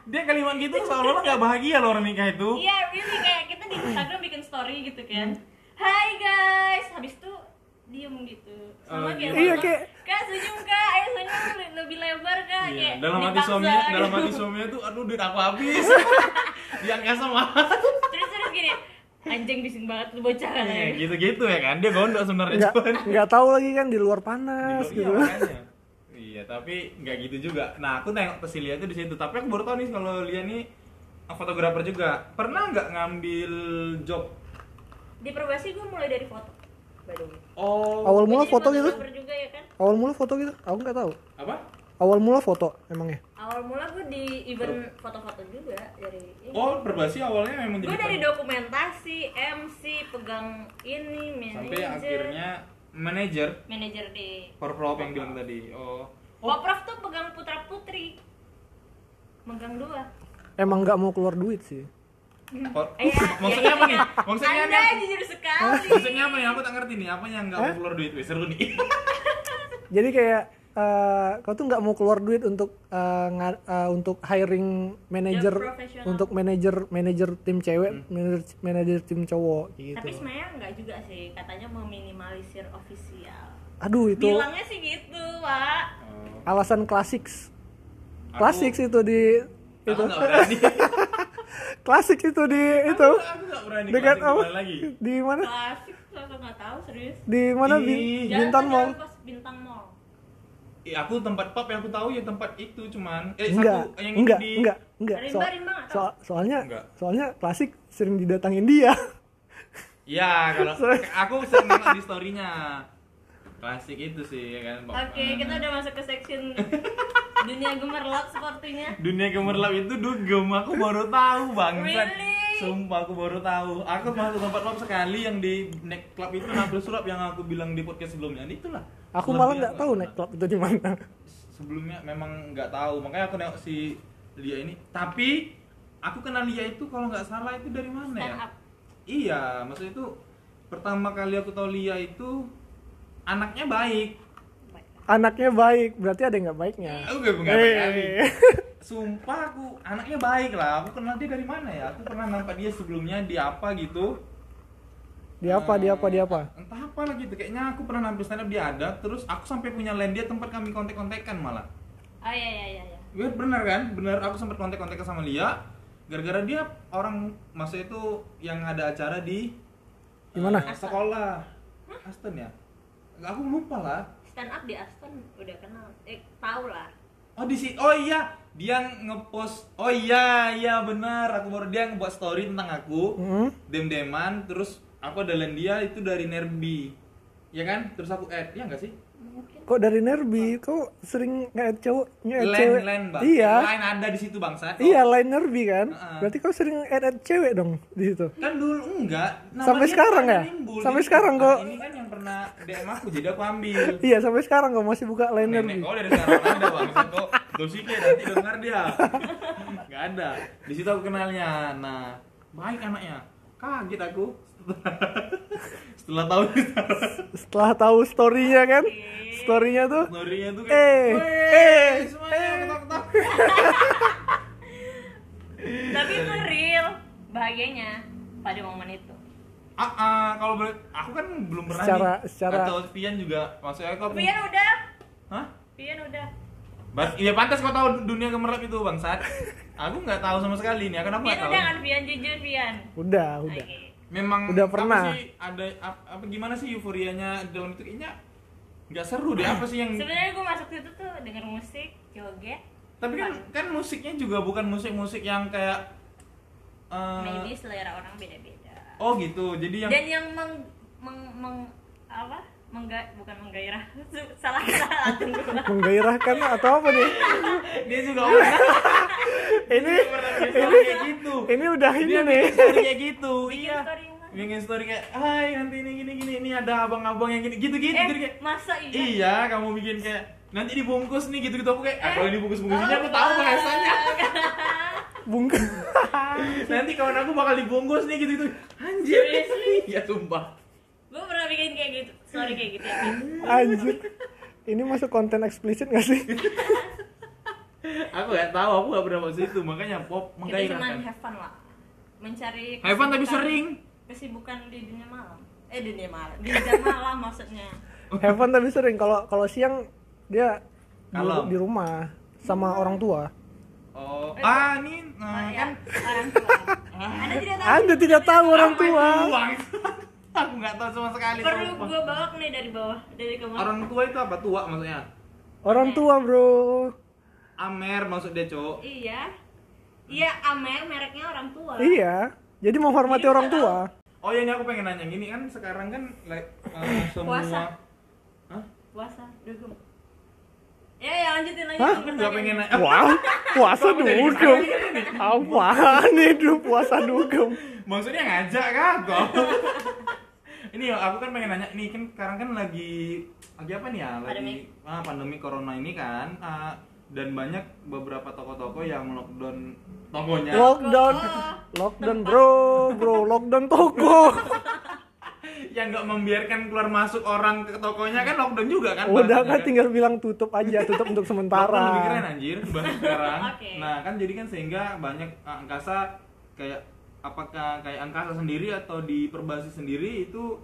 Dia kalimat gitu seolah-olah nggak bahagia loh orang nikah itu. Iya really kayak kita di Instagram bikin story gitu kan Hai guys. Habis itu diem gitu. Oh, sama kayak gitu. Iya, nonton, kayak- kak senyum kak. Ayo senyum le- lebih lebar kak. Iya, kayak dalam hati suaminya gitu. dalam hati suaminya tuh aduh duit aku habis. Yang nggak sama anjing bising banget lu bocah kan Iya, gitu-gitu ya kan dia gondok sebenarnya nggak nggak tahu lagi kan di luar panas Iya, gitu makanya. Iya, tapi nggak gitu juga. Nah, aku tengok ke si Lia tuh di situ. Tapi aku baru tahu nih kalau Lia nih fotografer juga. Pernah nggak ngambil job? di perbasi gue mulai dari foto by the way Oh, awal mula foto gitu fotografer juga ya kan awal mula foto gitu aku nggak tahu apa? Awal mula foto emangnya awal mula gue di event foto-foto juga dari ini. Oh, perbasi awalnya memang jadi gue dari dokumentasi MC pegang ini sampai manajer akhirnya manajer manajer di Porprov yang bilang tadi. Oh. Poprov tuh pegang putra putri megang dua emang nggak mau keluar duit sih Por- Iya, maksudnya iya, apa nih? iya. Maksudnya anda nih? jujur sekali Maksudnya apa nih? Aku tak ngerti nih. Apa yang nggak mau keluar duit? Wih, seru nih. jadi kayak eh, kau tuh nggak mau keluar duit untuk eh, nga- eh, untuk hiring manager untuk manajer manajer tim cewek Hmm. manajer manajer tim cowok gitu. Tapi sebenarnya nggak juga sih katanya meminimalisir ofisial. Aduh itu bilangnya sih gitu pak. Oh. alasan klasik Aku- klasik itu di Aku itu. klasik itu di itu. Aku- Aku nggak berani. dekat apa? lagi? di mana? Klasik aku nggak tahu serius. Di mana? Jalan Bintan Mall. bintang mall Eh, aku tempat pub yang aku tahu ya tempat itu cuman eh enggak satu yang enggak di enggak enggak tahu. soal- soalnya Enggak. soalnya klasik sering didatangin dia Ya, kalau aku sering nonton di storynya. Klasik itu sih ya kan. Oke kita udah masuk ke section dunia gemerlap sepertinya Dunia gemerlap itu dugem, aku baru tahu bang. Really? Sumpah aku baru tahu. Aku masuk tempat pub sekali yang di neck club itu nampil sulap yang aku bilang di podcast sebelumnya. Itulah. aku malah nggak tahu naik club itu di mana sebelumnya memang nggak tahu makanya aku nengok si Lia ini tapi aku kenal Lia itu kalau nggak salah itu dari mana ya iya maksudnya itu pertama kali aku tahu Lia itu anaknya baik. Anaknya baik berarti ada yang nggak baiknya? Aku gak nggak baik kali. Eh. sumpah aku anaknya baik lah. Aku kenal dia dari mana ya? Aku pernah nampak dia sebelumnya di apa gitu. Di apa di apa di apa? Entah apa lah gitu. Kayaknya aku pernah nampil stand up dia ada terus aku sampai punya land dia tempat kami kontek-kontekan malah. Oh iya iya iya iya. Iya bener kan, bener aku sempat kontak-kontak sama Lia. Gara-gara dia orang masa itu yang ada acara di Di mana? eh, sekolah. Aston ya aku lupa lah. Stand up di Aston udah kenal. Eh tahu lah. Oh di si oh iya. Dia ngepost oh iya iya benar. Aku baru dia ngebuat story tentang aku. Hmm? dem deman terus aku ada dia itu dari Nerbi. Ya kan? Terus aku add ya enggak sih Kok dari Nerbi? Kok sering nge cowok nge line cewek? line bang Iya. line ada di situ bangsa Iya, line Nerbi kan? Heeh. Berarti kau sering add cewek dong di situ. kan dulu enggak Sampai sekarang ya? nimbul. Sampai Jadi, sekarang ah, kok- ini kan yang pernah DM aku jadi aku ambil Iya, sampai sekarang kau masih buka line Nerbi. kau dari sekarang ada bang kok gosipnya nanti dengar dia nggak ada di situ aku kenalnya nah baik anaknya kaget aku setelah tahu Setelah tahu story-nya kan? Story-nya tuh story-nya tuh Eh, "Weh, eh, semuanya eh." ketawa-ketawa." tapi itu real bahagianya pada momen itu ah, ah, kalau boleh aku kan belum pernah Secara- nih secara- atau Pian juga maksudnya aku Pian udah Hah? Pian udah Bas, iya pantas kau tahu dunia gemerlap itu bangsat. Aku nggak tahu sama sekali nih, akan aku Pian tahu. udah kan Pian jujur Pian udah, udah. Oke. Memang Udah apa pernah. sih ada apa, apa gimana sih euforianya dalam itu kayaknya nggak seru deh apa sih yang sebenarnya gue masuk situ tuh denger musik joget. Tapi kan kan musiknya juga bukan musik-musik yang kayak eh, maybe selera orang beda-beda. Oh gitu. Jadi yang dan yang meng, meng, meng apa? Mengga bukan menggairah. Salah salah. Menggairahkan atau apa nih? dia juga pernah Ini ini kayak gitu. ini udah ini dia nih. kayak gitu iya? Bikin story kayak hai nanti ini gini gini ini ada abang-abang yang gini gitu gitu eh jadi kayak masa iya Iya, kamu bikin kayak nanti dibungkus nih gitu-gitu aku kayak, ah, Eh? kalau dibungkus bungkusinnya aku tahu bahasanya. Bung. nanti kawan aku bakal dibungkus nih gitu-gitu. Anjir. Seriously? Iya, sumpah. gue pernah bikin kayak gitu story kayak gitu ya. Anjir. Ini masuk konten eksplisit gak sih? Aku nggak tahu, aku nggak pernah masuk itu, makanya pop makanya cuma kan. have fun lah mencari Have fun tapi sering. Kesibukan di dunia malam eh dunia malam di jam malam maksudnya Heaven tapi sering kalau kalau siang dia di, Kalem. di rumah sama orang tua. Oh, ah ini Oh, nah, ya, kan orang tua anda tidak tahu Anda tidak tahu orang tua. aku nggak tahu sama sekali. perlu gue bawa nih dari bawah dari ke mana Orang tua itu apa? Tua maksudnya? Orang tua, Bro. Amer maksud dia, Cok. iya iya Amer mereknya orang tua Iya. Jadi menghormati Jadi orang tua. Oh ya ini aku pengen nanya gini kan sekarang kan like, eh, semua Puasa. Hah? puasa dugem ya ya lanjutin lanjutin Hah? Gak pengen nanya. Wah, puasa dugem. ini? Apaan itu puasa dugem? Maksudnya ngajak kan kok? ini aku kan pengen nanya nih kan sekarang kan lagi lagi apa nih ya? Lagi Pandemi. ah, pandemi corona ini kan ah, dan banyak beberapa toko-toko yang lockdown tokonya. Lockdown. Lockdown, Bro. Bro, lockdown toko. yang nggak membiarkan keluar masuk orang ke tokonya kan lockdown juga kan? Udah bahasanya kan tinggal bilang tutup aja, tutup untuk Lockdown lebih keren sementara. anjir bahas sekarang. Oke. Nah, kan jadi kan sehingga banyak uh, angkasa kayak apakah kayak angkasa sendiri atau di perbasi sendiri itu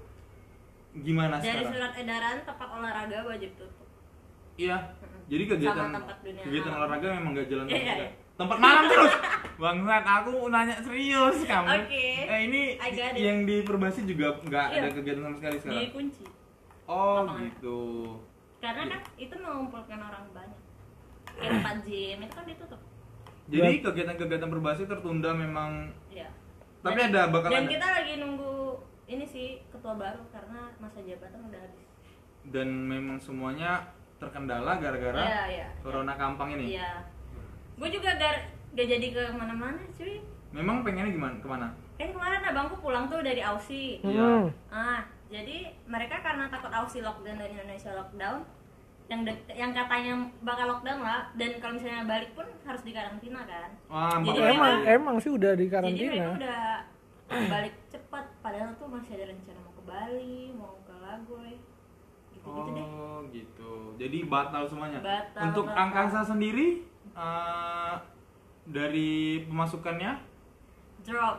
gimana dari sekarang? surat edaran tempat olahraga wajib tutup Iya. Jadi kegiatan kegiatan olahraga memang gak jalan terus. iya, ya? iya. Tempat malam terus. Bangsat, aku nanya serius kamu. Oke. Eh ini yang di perbasi juga nggak Iya. ada kegiatan sama sekali sekarang. dikunci Oh, Lapangan. gitu. karena kan itu mengumpulkan orang banyak kayak tempat gym itu kan ditutup Jadi kegiatan-kegiatan perbasi tertunda memang ya Tapi Dan- ada bakal dan ada. kita lagi nunggu ini sih ketua baru karena masa jabatan udah habis dan memang semuanya terkendala gara-gara Iya, iya. corona kampang ini. iya gue juga gar gak jadi ke mana-mana cuy Memang pengennya gimana? Ke mana? kan kemarin abangku pulang tuh dari Aussie Iya. Hmm. ah jadi mereka karena takut Aussie lockdown dan Indonesia lockdown yang de- yang katanya bakal lockdown lah dan kalau misalnya balik pun harus dikarantina kan Wah, Jadi makanya- Emang mereka- emang sih udah di jadi mereka karantina. udah balik cepat padahal tuh masih ada rencana mau ke Bali mau ke Lagoy gitu gitu deh Oh, gitu. Jadi batal semuanya. Batal, Untuk batal. angkasa sendiri eh, dari pemasukannya drop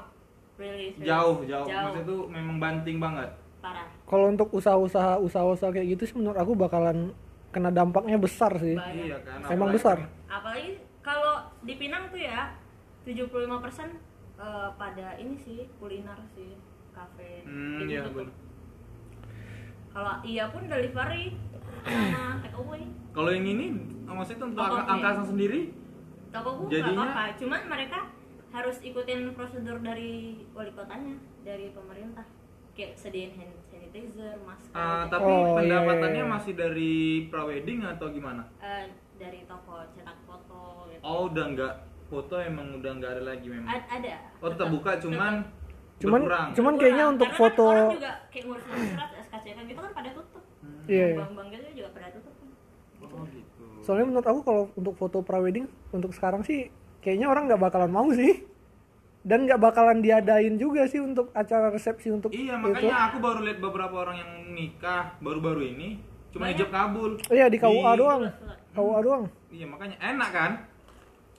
really serious. jauh, jauh. jauh Maksudnya tuh memang banting banget. parah Kalau untuk usaha-usaha usaha-usaha kayak gitu sih menurut aku bakalan kena dampaknya besar sih. Banyak. Iya kan. Emang apalagi besar. apalagi kalau di Pinang tuh ya 75% eh, pada ini sih kuliner sih kafe Hmm, gitu iya bener. kalau iya pun delivery Kalau yang ini maksudnya untuk Toko angka- angkasa sendiri toko gue nggak Jadinya- apa-apa cuman mereka harus ikutin prosedur dari wali kotanya dari pemerintah kayak sediain hand sanitizer masker gitu. tapi Oh, iya, pendapatannya iya, iya. masih dari prawedding atau gimana? Eh, dari toko cetak foto gitu. Oh udah nggak foto emang udah nggak ada lagi memang. A- ada Oh tetap buka cuman Cuman berkurang. cuman kayaknya untuk karena kan foto orang juga kayak ngurus surat SKCK gitu kan pada tutup Hmm. Iya, bank-bank gitu juga pada tutup. Oh gitu. Soalnya menurut aku kalau untuk foto prawedding untuk sekarang sih kayaknya orang nggak bakalan mau sih. Dan nggak bakalan diadain juga sih untuk acara resepsi untuk Iya itu. makanya aku baru lihat beberapa orang yang nikah baru-baru ini cuma Banyak. hijab kabul. Iya di KUA Di- doang. KUA doang. Iya makanya enak kan?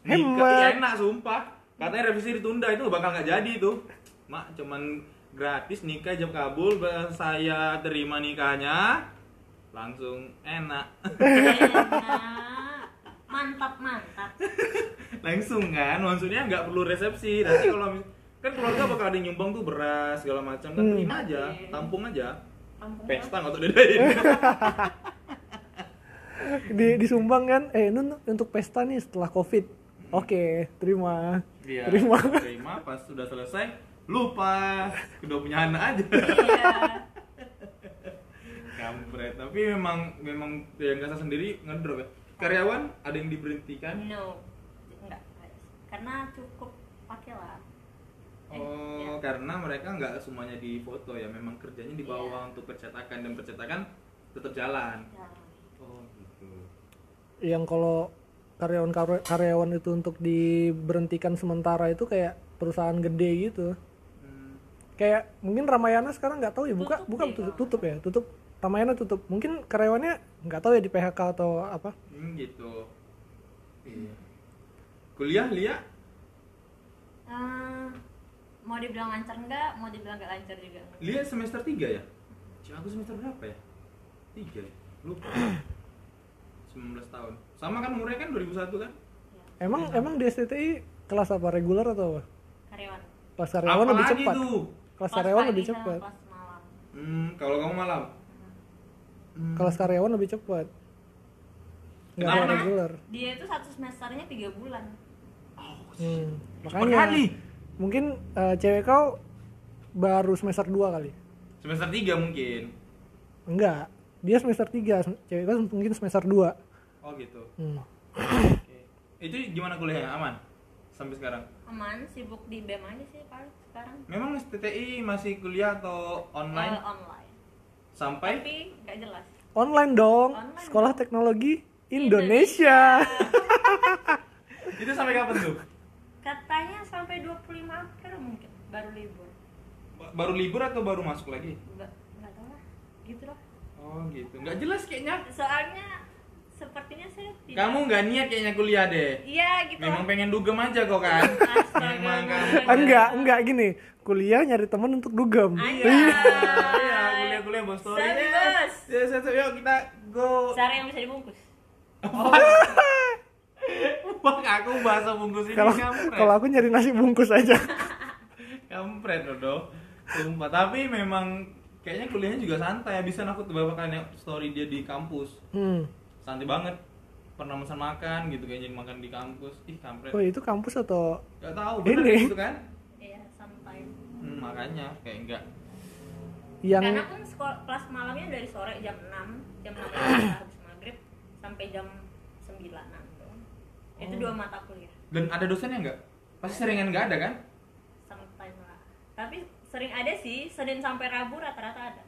Hemat. Nikah, iya, enak sumpah. Katanya revisi ditunda itu bakal nggak jadi tuh. Mak cuman gratis nikah hijab kabul saya terima nikahnya langsung enak. Enak. mantap mantap langsung kan maksudnya nggak perlu resepsi. Nanti kalau kan keluarga bakal ada nyumbang tuh beras segala macam. Kan Hmm. terima aja tampung aja. Kampung pesta nggak didain Di disumbang kan eh nun untuk pesta nih setelah Covid. Oke, terima. Iya, Terima. terima. Pas sudah selesai lupa. Kedua punya anak aja. Iya kampret. Tapi memang memang yang kasa sendiri ngedrop ya. Karyawan ada yang diberhentikan? No. Enggak karena cukup pakai lah. Eh, oh ya. karena mereka nggak semuanya di foto ya. Memang kerjanya di bawah Iya. untuk percetakan. Dan percetakan tetap jalan. Ya. oh gitu. Yang kalau karyawan karyawan itu untuk diberhentikan sementara itu kayak perusahaan gede gitu. Hmm, Kayak mungkin Ramayana sekarang nggak tahu ya buka Tutup buka tutup, kalau tutup ya tutup Ramayana tutup. Mungkin karyawannya nggak tahu ya di PHK atau apa? Hmm, gitu. Iya. Kuliah Lia? Eh, mau dibilang lancar enggak mau dibilang enggak lancar juga. Lia semester 3 ya? Cik, aku semester berapa ya? 3 ya? Lupa. 19 tahun. Sama kan umurnya kan 2001 kan? Ya. emang emang di STTI kelas apa? Reguler atau apa? Karyawan. Kelas karyawan lebih Apalagi cepat. tuh? kelas Kelas karyawan lebih cepat. Hmm, kalau kamu malam? Hmm. kelas karyawan lebih cepat nggak ada reguler dia itu satu semesternya tiga bulan hmm. Cepat makanya kali mungkin eh, cewek kau baru semester 2 kali Semester 3 mungkin enggak dia semester 3 cewek kau mungkin semester 2 Oh gitu hmm. Oke Itu gimana kuliahnya? Aman? Sampai sekarang? aman sibuk di BEM aja sih paling sekarang Memang STTI masih kuliah atau online? online Sampai? tapi nggak jelas online dong Online sekolah dong. teknologi Indonesia, Itu sampai kapan tuh? katanya sampai 25 April mungkin baru libur Ba- Baru libur atau baru masuk lagi? nggak nggak tahu lah gitu loh Oh gitu Nggak jelas kayaknya soalnya sepertinya saya tidak Kamu nggak niat kayaknya kuliah deh iya gitu Memang pengen dugem aja kok kan? Astaga, Memang kamu Enggak. enggak gini kuliah nyari temen untuk dugem Ayo. Iya, kuliah-kuliah bos story. Ya, Bos. Ya, ya, ya, yuk kita go. cara yang bisa dibungkus Wah, aku bahasa bungkus ini kalau kampret. kalau aku nyari nasi bungkus aja kampret Dodo. Sumpah, tapi memang kayaknya kuliahnya juga santai. Bisa aku tuh kalian story dia di kampus. hmm. Santai banget. Pernah pesan makan gitu kayaknya makan di kampus. Ih, kampret. oh itu kampus atau Gak tahu bener Ini. gitu kan? iya sampai Hmm, makanya kayak enggak. yang karena pun sekolah kelas malamnya dari sore jam 6 jam 6 kita habis maghrib sampai jam 9 doang itu Oh. dua mata kuliah Dan ada dosennya enggak? Pasti seringan enggak ada kan? sampai lah tapi sering ada sih senin sampai rabu rata-rata ada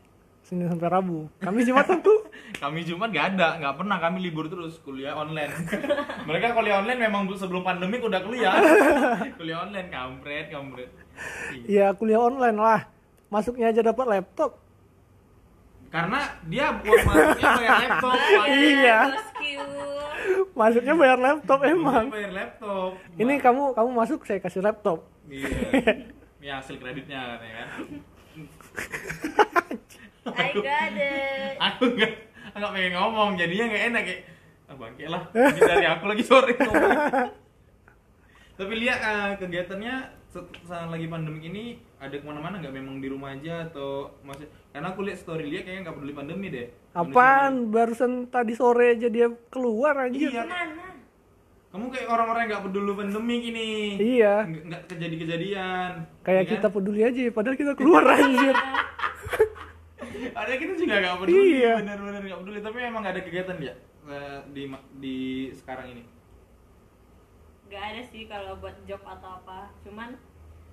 Senin sampai Rabu kami Jumat tentu Kami Jumat gak ada, nggak pernah kami libur terus kuliah online. Mereka kuliah online memang sebelum pandemik udah kuliah. kuliah online kampret, kampret. Iya. ya kuliah online lah masuknya aja dapat laptop Karena dia buat masuknya bayar laptop. Iya. masuknya bayar laptop emang Bayar laptop. ini kamu kamu masuk saya kasih laptop Iya. Ini hasil kreditnya katanya kan. I got it Aku nggak nggak pengen ngomong, jadinya nggak enak kayak ah, bangke lah. Ini dari aku lagi sore ngomong. Tapi lihat eh, kegiatannya saat lagi pandemi ini ada ke mana-mana nggak memang di rumah aja atau masih karena aku lihat story dia kayaknya nggak peduli pandemi deh Apaan? Barusan tadi sore aja dia keluar anjir. Iya. Ke mana? kamu kayak orang-orang yang nggak peduli pandemi gini Iya. nggak kejadi-kejadian Kayak Iya kita kan? peduli aja, padahal kita keluar anjir. ada kita juga nggak peduli Iya. benar-benar nggak peduli tapi emang nggak ada kegiatan ya di di sekarang ini Gak ada sih kalau buat job atau apa. Cuman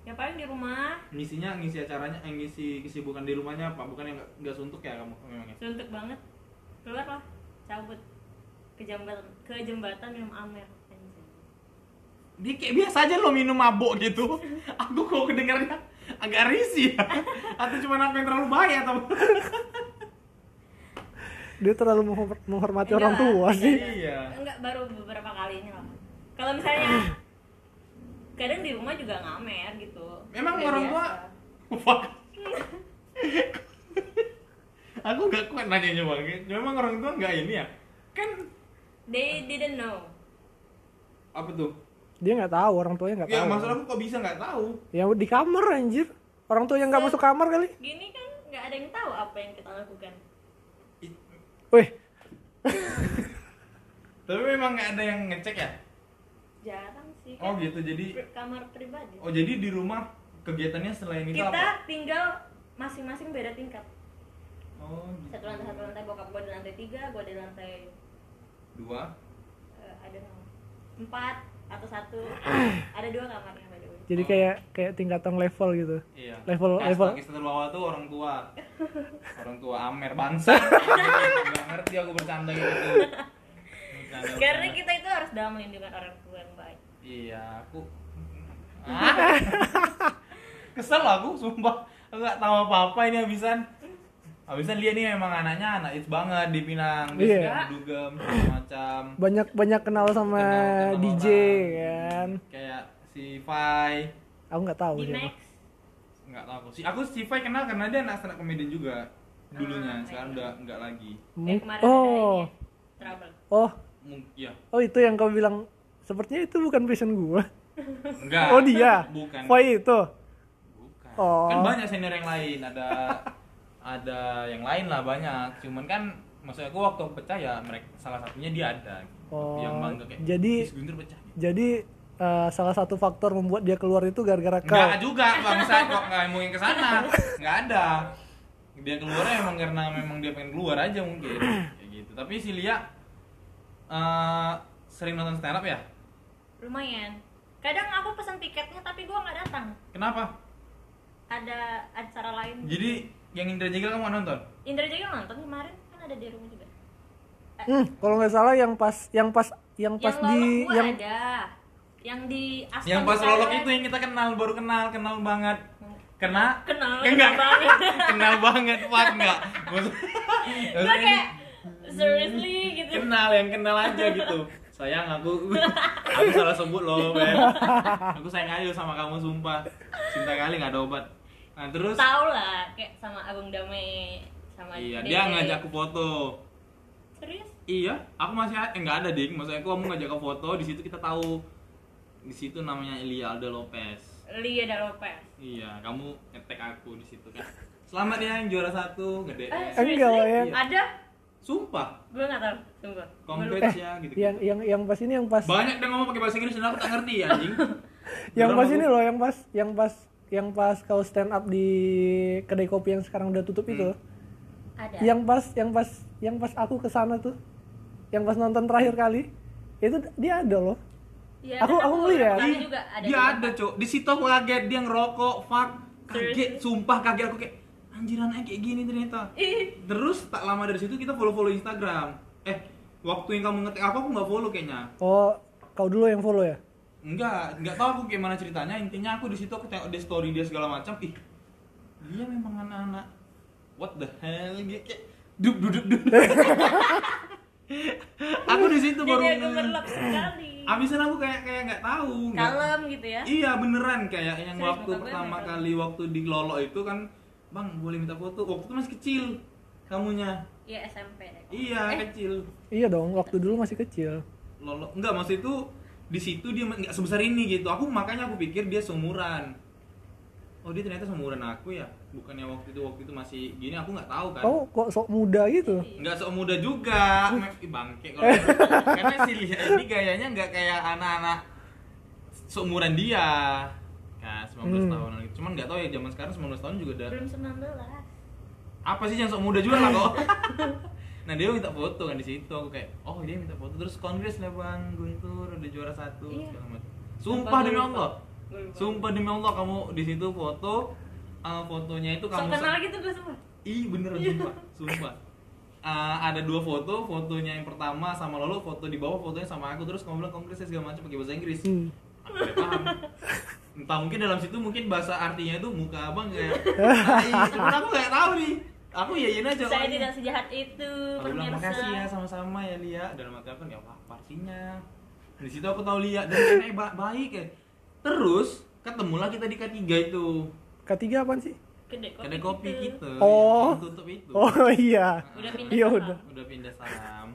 ya paling di rumah ngisinya ngisi acaranya eh, ngisi kesibukan di rumahnya apa bukan yang nggak nggak suntuk ya kamu memangnya suntuk banget. Keluar lah, cabut ke jembatan ke jembatan minum amer. Dia kayak biasa aja lo minum mabok gitu aku kok kedengarnya agak risih ya. atau cuma aku yang terlalu baik atau Dia terlalu menghor- menghormati Enggak orang tua enggak sih. Iya. Enggak baru beberapa kali ini lah. Kalau misalnya kadang di rumah juga ngamer gitu. Memang Udah orang tua- biasa. Fuck. aku nggak kuat nanyanya bang memang orang tua nggak ini ya kan They didn't know. apa tuh Dia nggak tahu, orang tuanya nggak ya tahu. maksud aku kok bisa nggak tahu Ya di kamar anjir. Orang tua yang nggak masuk kamar kali. Gini kan nggak ada yang tahu apa yang kita lakukan. Weh, tapi memang nggak ada yang ngecek ya Jarang sih. oh kan gitu jadi kamar pribadi. oh jadi di rumah kegiatannya selain itu kita apa tinggal masing-masing beda tingkat. oh gitu. Satu lantai satu lantai bokap gua di lantai tiga, gua di lantai dua eh, ada empat atau satu. ada dua kamarnya by the way. jadi Oh. kayak kayak tingkatan level gitu. Iya. Level- Kasta, level. kasta terbawah tuh orang tua. orang tua Amer bangsa. Gak ngerti aku bercanda gitu. Bercanda, Karena bercanda. kita itu harus dalam melindungi orang tua yang baik. Iya, aku Ah. Kesel aku, sumpah. Aku gak tahu apa-apa ini habisan. Habisan dia nih memang anaknya anak it's banget di Pinang. Dia Iya. suka dugem macam. Banyak banyak kenal sama Kenal- kenal DJ orang. kan. Kayak si Fai. Aku nggak tahu Di siapa. Nggak tahu aku sih. Aku si Fai kenal karena dia anak stand up comedian juga dulunya. Ah, Sekarang udah enggak lagi. eh, oh, ada ini trouble. oh, ya. oh itu yang kau bilang. Sepertinya itu bukan passion gua. Enggak. Oh dia. Bukan. Foy itu. Bukan. Oh. Kan banyak senior yang lain, ada ada yang lain lah banyak. Cuman kan maksud aku waktu pecah ya mereka salah satunya dia ada. Oh, yang bangga kayak jadi- "Is Guntur pecah. Jadi eh, salah satu faktor membuat dia keluar itu gara-gara kau. Enggak juga bangsa kok nggak mungkin ke sana. Enggak ada. Dia keluarnya emang karena memang dia pengen keluar aja mungkin kayak gitu. Tapi si Lia eh, sering nonton stand up ya? Lumayan. Kadang aku pesan tiketnya tapi gua nggak datang. Kenapa? Ada acara lain. Jadi yang Indra Jegel kamu nggak nonton? Indra juga nonton kemarin kan ada di rumah juga. Hmm, kalau nggak salah yang pas yang pas yang pas yang di yang ada. Yang di Aston yang pas lolok itu yang kita kenal baru kenal kenal banget. Karena Kenal, enggak kenal banget. kenal banget fuck enggak. Maksudnya kayak seriously? gitu. kenal yang kenal aja gitu. Sayang aku. Aku salah sebut loh Ben. Aku sayang aja sama kamu sumpah. Cinta kali nggak ada obat nah terus Tahu lah kayak sama Agung Damai sama iya Dede. dia ngajak aku foto Serius? iya aku masih eh, nggak ada ding maksudnya aku kamu ngajak aku foto di situ kita tahu di situ namanya Elia Aldo Lopez Lia dan Lopez. Iya, kamu ngetek aku di situ kan. Selamat ya yang juara satu, gede. Eh, Enggak lah, seriously? yang- Ada? Sumpah, Gue nggak tahu, sumpah. Lupa. congrats ya gitu. yang yang yang pas ini yang pas Banyak yang ngomong pakai bahasa Inggris dan aku tak ngerti ya, anjing. yang pas aku- ini loh yang pas yang pas yang pas kau stand up di kedai kopi yang sekarang udah tutup itu Ada. yang pas yang pas yang pas aku ke sana tuh yang pas nonton terakhir kali itu dia ada loh Iya, Aku- aku ngeliat. Ih, juga ada. dia di ada. Cok. Di situ aku kaget dia ngerokok, fuck. Kaget, sumpah kaget aku kayak anjir anaknya kayak gini ternyata. Ih, Terus tak lama dari situ kita follow-follow Instagram. Eh, waktu yang kamu ngetek aku aku nggak follow kayaknya. oh kau dulu yang follow ya Enggak, enggak tahu aku gimana ceritanya. Intinya aku di situ aku tengok di story dia segala macam. Ih, dia memang anak-anak. What the hell dia kayak duk duduk duduk. aku di situ baru. jadi gemerlap sekali. Abisan aku kayak kayak nggak tahu. Kalem gitu ya. Iya beneran kayak yang Serius, waktu pertama merah. kali waktu di Lolo itu kan, bang boleh minta foto. Waktu itu masih kecil kamunya. Iya SMP deh. Iya Eh, kecil. iya dong waktu dulu masih kecil Lolo enggak maksud itu di situ dia nggak sebesar ini gitu. Aku makanya aku pikir dia seumuran. oh dia ternyata seumuran aku ya bukannya waktu itu waktu itu masih gini aku nggak tahu kan Oh, kok sok muda gitu? nggak sok muda juga bangke kalau karena si Lia ini gayanya nggak kayak anak-anak seumuran dia kan 19 Hmm. tahunan gitu. cuman nggak tahu ya zaman sekarang 19 tahun juga udah belum 19 apa sih yang sok muda juga lah kok nah dia minta foto kan di situ aku kayak oh dia minta foto terus kongres lah bang Guntur udah juara satu Iya. segala macam Sumpah, sumpah demi lupa. Allah sumpah demi Allah kamu di situ foto uh, fotonya itu kamu kenal gitu gue semua Ih beneran sumpah, sumpah. Uh, ada dua foto, fotonya yang pertama sama Lolo, foto di bawah fotonya sama aku terus kamu bilang kongresnya segala macam pakai bahasa Inggris. Hmm. Aku tidak paham. Entah mungkin dalam situ mungkin bahasa artinya itu muka abang kayak tai. Cuman aku nggak tahu nih. Aku yain aja. saya orangnya. tidak sejahat itu Aku bilang pemirsa makasih ya sama-sama ya Lia. Dalam hati aku ya apa apa artinya. Di situ aku tahu Lia dan anaknya ba- baik ya. Terus ketemulah kita di K3 itu. Ketiga apaan sih? kedai kopi, Kedai kopi gitu. kita. Oh. Yang tutup itu. Oh iya. udah pindah Iya udah. udah pindah saham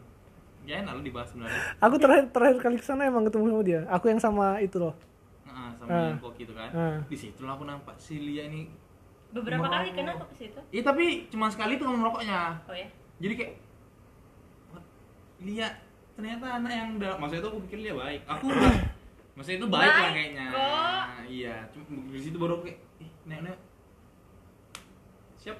ya enak lu dibahas sebenarnya Aku terakhir terakhir kali ke sana emang ketemu sama dia. Aku yang sama itu loh. nah, sama Ah. yang koki itu kan Ah. di situ lah aku nampak si Lia ini beberapa Merokok. kali kena kok ke situ. Iya tapi cuma sekali tuh kamu merokoknya oh ya jadi kayak "What? Lia ternyata anak yang udah maksudnya itu aku pikir Lia baik. Aku udah maksudnya itu baik, lah Baik kayaknya. kok. iya cuma di situ baru aku kayak ih nek nek. Siap.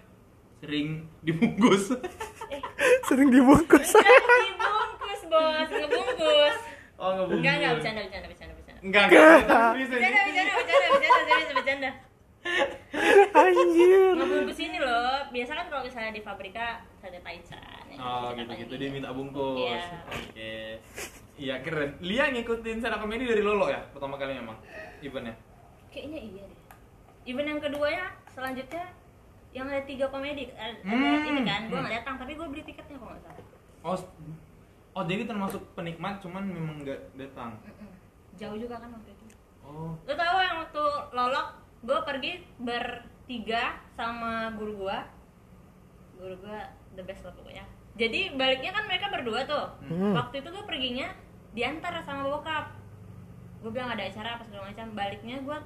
Sering dibungkus. Eh. Sering dibungkus. enggak dibungkus bos. Ngebungkus. Oh ngebungkus. Enggak enggak bercanda bercanda bercanda bercanda. Enggak enggak. Bercanda bercanda bercanda bercanda serius bercanda Anjir. ngebungkus ini loh biasa kan kalau misalnya di pabrika ada taichan ya, Oh bisa gitu gitu dia minta bungkus. Iya. Oke. Iya keren. Lia ngikutin stand up comedy dari Lolo ya pertama kali memang eventnya. kayaknya iya deh event yang keduanya selanjutnya yang ada tiga komedi eh, ada Hmm. ini kan gue Hmm. nggak datang tapi gue beli tiketnya kalau nggak salah Oh, oh jadi termasuk penikmat cuman memang nggak datang. Jauh juga kan waktu itu Oh. lo tau yang waktu lolok gue pergi bertiga sama guru gue guru gue the best lah pokoknya. Jadi baliknya kan mereka berdua tuh. Hmm. waktu itu gue perginya diantar sama bokap. Gue bilang ada acara apa segala macam. Baliknya gue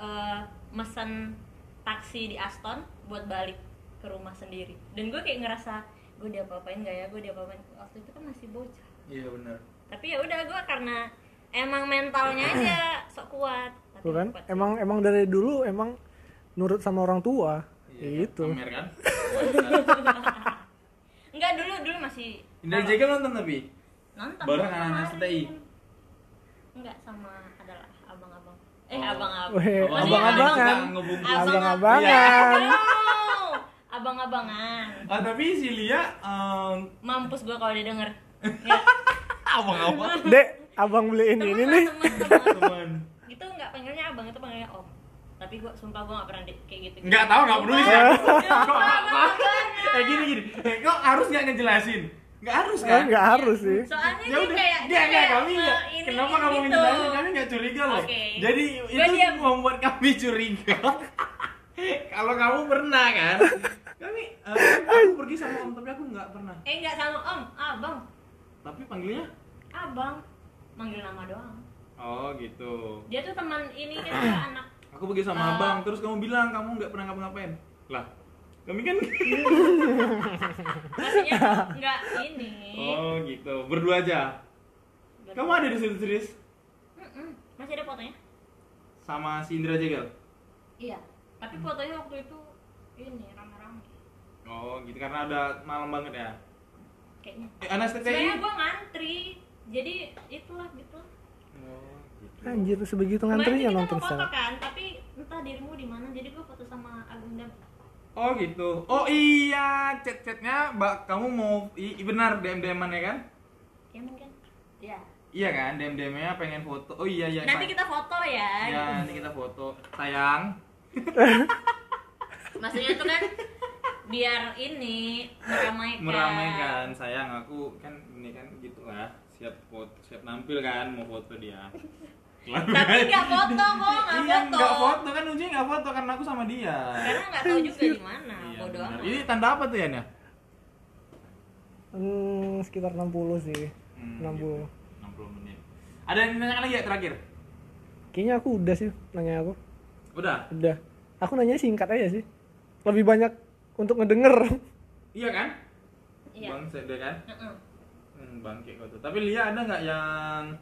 eh, mesen taksi di Aston buat balik ke rumah sendiri. Dan gue kayak ngerasa gue diapa-apain gak ya? Gue diapa-apain. Waktu itu kan masih bocah. Iya benar. tapi ya udah gue karena emang mentalnya aja sok kuat Tuh kan? Emang emang dari dulu emang nurut sama orang tua. Iya, Ya gitu. Pamer kan? enggak dulu dulu masih Indra Jegal nonton tapi. nonton Bareng anak-anak STI? enggak sama adalah abang-abang eh Oh. abang-abang Maksudnya abang-abangan. Ngebungkus. Abang-abangan. Abang-abangan Ah tapi si Lia em, mampus gua kalau dia denger ya, abang-abang Dek, abang beliin ini nih. temen. teman. Itu nggak panggilnya abang itu panggilnya om. Tapi gua sumpah gua nggak pernah di- kayak gitu. Nggak tahu nggak peduli sih. Kok sumpah, Eh gini gini. Eh, kok harus nggak ngejelasin? Nggak harus Eh, kan? Nggak harus sih. soalnya ya udah. kayak dia nggak kayak kami nggak nge- ini kenapa kamu gitu. menjelaskan kami nggak curiga loh. Oke. jadi Gua itu diam. membuat kami curiga. Kalau kamu pernah kan? Kami eh, aku pergi sama om tapi aku nggak pernah. Eh nggak sama om. Abang tapi panggilnya? Abang manggil nama doang oh gitu. Dia tuh teman ini kan anak aku pergi sama Ah. abang terus kamu bilang kamu nggak pernah ngapa-ngapain. Lah kami kan maksudnya nggak ini. Oh gitu. Berdua aja? Kamu ada di situ serius Mm-mm. masih ada fotonya? Sama si Indra Jegal iya. Tapi fotonya waktu itu ini rame-rame. Oh gitu. Karena ada malam banget ya? Kayaknya. Eh, anak sebenarnya gua ngantri. Jadi itulah gitu. Anjir sebegitu ngantrinya kita nonton foto kan tapi entah dirimu di mana jadi gua foto sama Agung dan Oh gitu. Oh iya, chat-chatnya mbak kamu mau i, i- benar DM DM ya kan? ya mungkin ya Iya kan, DM DM-nya pengen foto. Oh iya iya. nanti kita foto ya Ya, nanti kita foto. Sayang. maksudnya itu kan biar ini meramaikan Meramaikan sayang aku kan ini kan gitu lah. Siap foto, siap nampil kan mau foto dia. Tapi nggak foto kok nggak iya, foto nggak foto kan ujungnya nggak foto karena aku sama dia. karena nggak tahu juga di mana Iya, amat Ini tanda apa tuh ya? Hmm, sekitar 60 sih. Hmm, 60. gitu. 60 menit. Ada yang nanya lagi ya terakhir? Kayaknya aku udah sih nanya aku. Udah. Udah. aku nanya singkat aja sih lebih banyak untuk ngedenger Iya kan? Iya. Bang deh kan? Heeh. Hmm, bangke kau tuh. Tapi Lia ada nggak yang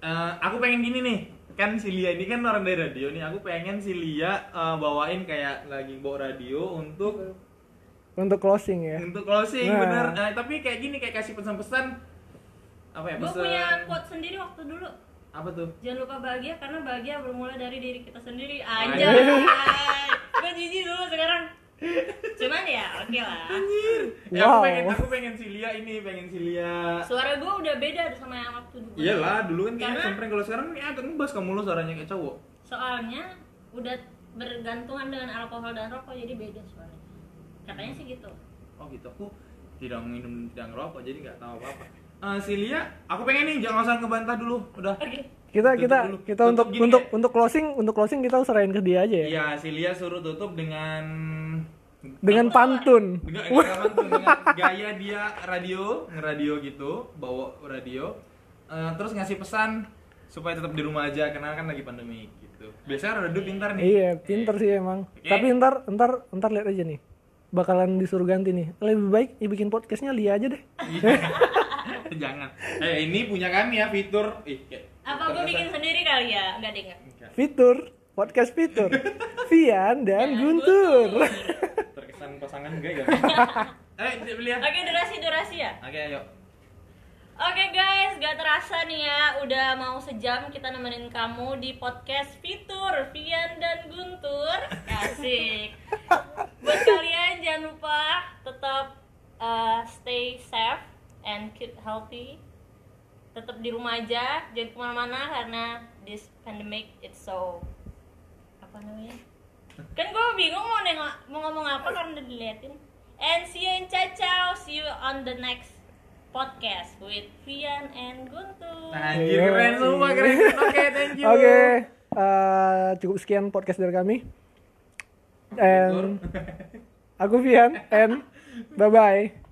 Eh, aku pengen gini nih kan si Lia ini kan orang dari radio nih aku pengen si Lia eh, bawain kayak lagi bawa radio untuk untuk closing ya untuk closing Nah. bener Eh, tapi kayak gini kayak kasih pesan-pesan apa ya Gue pesan punya quote sendiri waktu dulu. apa tuh Jangan lupa bahagia karena bahagia bermula dari diri kita sendiri. Anjay. Gue jijik dulu sekarang. Cuman ya oke lah. Ya, aku Wow. pengen aku pengen si Lia ini pengen si Lia Suara gue udah beda sama yang waktu dulu. iyalah dulu kan kayak Karena- sempreng kalau sekarang ini agak ngebas kamu lo suaranya kayak cowok Soalnya udah bergantungan dengan alkohol dan rokok jadi beda suaranya. Katanya sih gitu. oh gitu aku tidak minum tidak ngerokok jadi nggak tahu apa apa Eh, si Lia aku pengen nih jangan usah ngebantah dulu udah Oke. Kita Tutup kita dulu. kita Tutup untuk gini untuk ya. untuk closing untuk closing kita serahin ke dia aja ya Iya, si Lia suruh tutup dengan dengan pantun dengan, dengan, pantun, dengan gaya dia radio, ngeradio gitu, bawa radio, eh, terus ngasih pesan supaya tetap di rumah aja karena kan lagi pandemi gitu. Biasanya radio pintar nih. iya pinter sih emang Oke. tapi ntar ntar ntar lihat aja nih bakalan disuruh ganti nih lebih baik ya bikin podcastnya Lia aja deh Iya. Jangan. Eh ini punya kami ya fitur. Ih, kayak- Apa gue bikin sendiri kali ya? Enggak deh enggak. Enggak. fitur podcast fitur Vian dan Guntur Terkesan pasangan enggak ya? Eh, Lia. Oke durasi durasi ya. Oke, ayo. Oke guys, gak terasa nih ya, udah mau sejam kita nemenin kamu di podcast Fitur, Vian dan Guntur. Asik. Buat kalian jangan lupa tetap uh, stay safe and keep healthy. Tetap di rumah aja, jangan ke mana-mana karena this pandemic it's so apa namanya? Kan gue bingung mau nengok mau ngomong apa karena udah diliatin. And see you in ciao. See you on the next podcast with Vian and Guntur. Anjir keren semua, keren. Oke, thank you. Oke, eh, cukup sekian podcast dari kami. And aku Vian, and bye bye.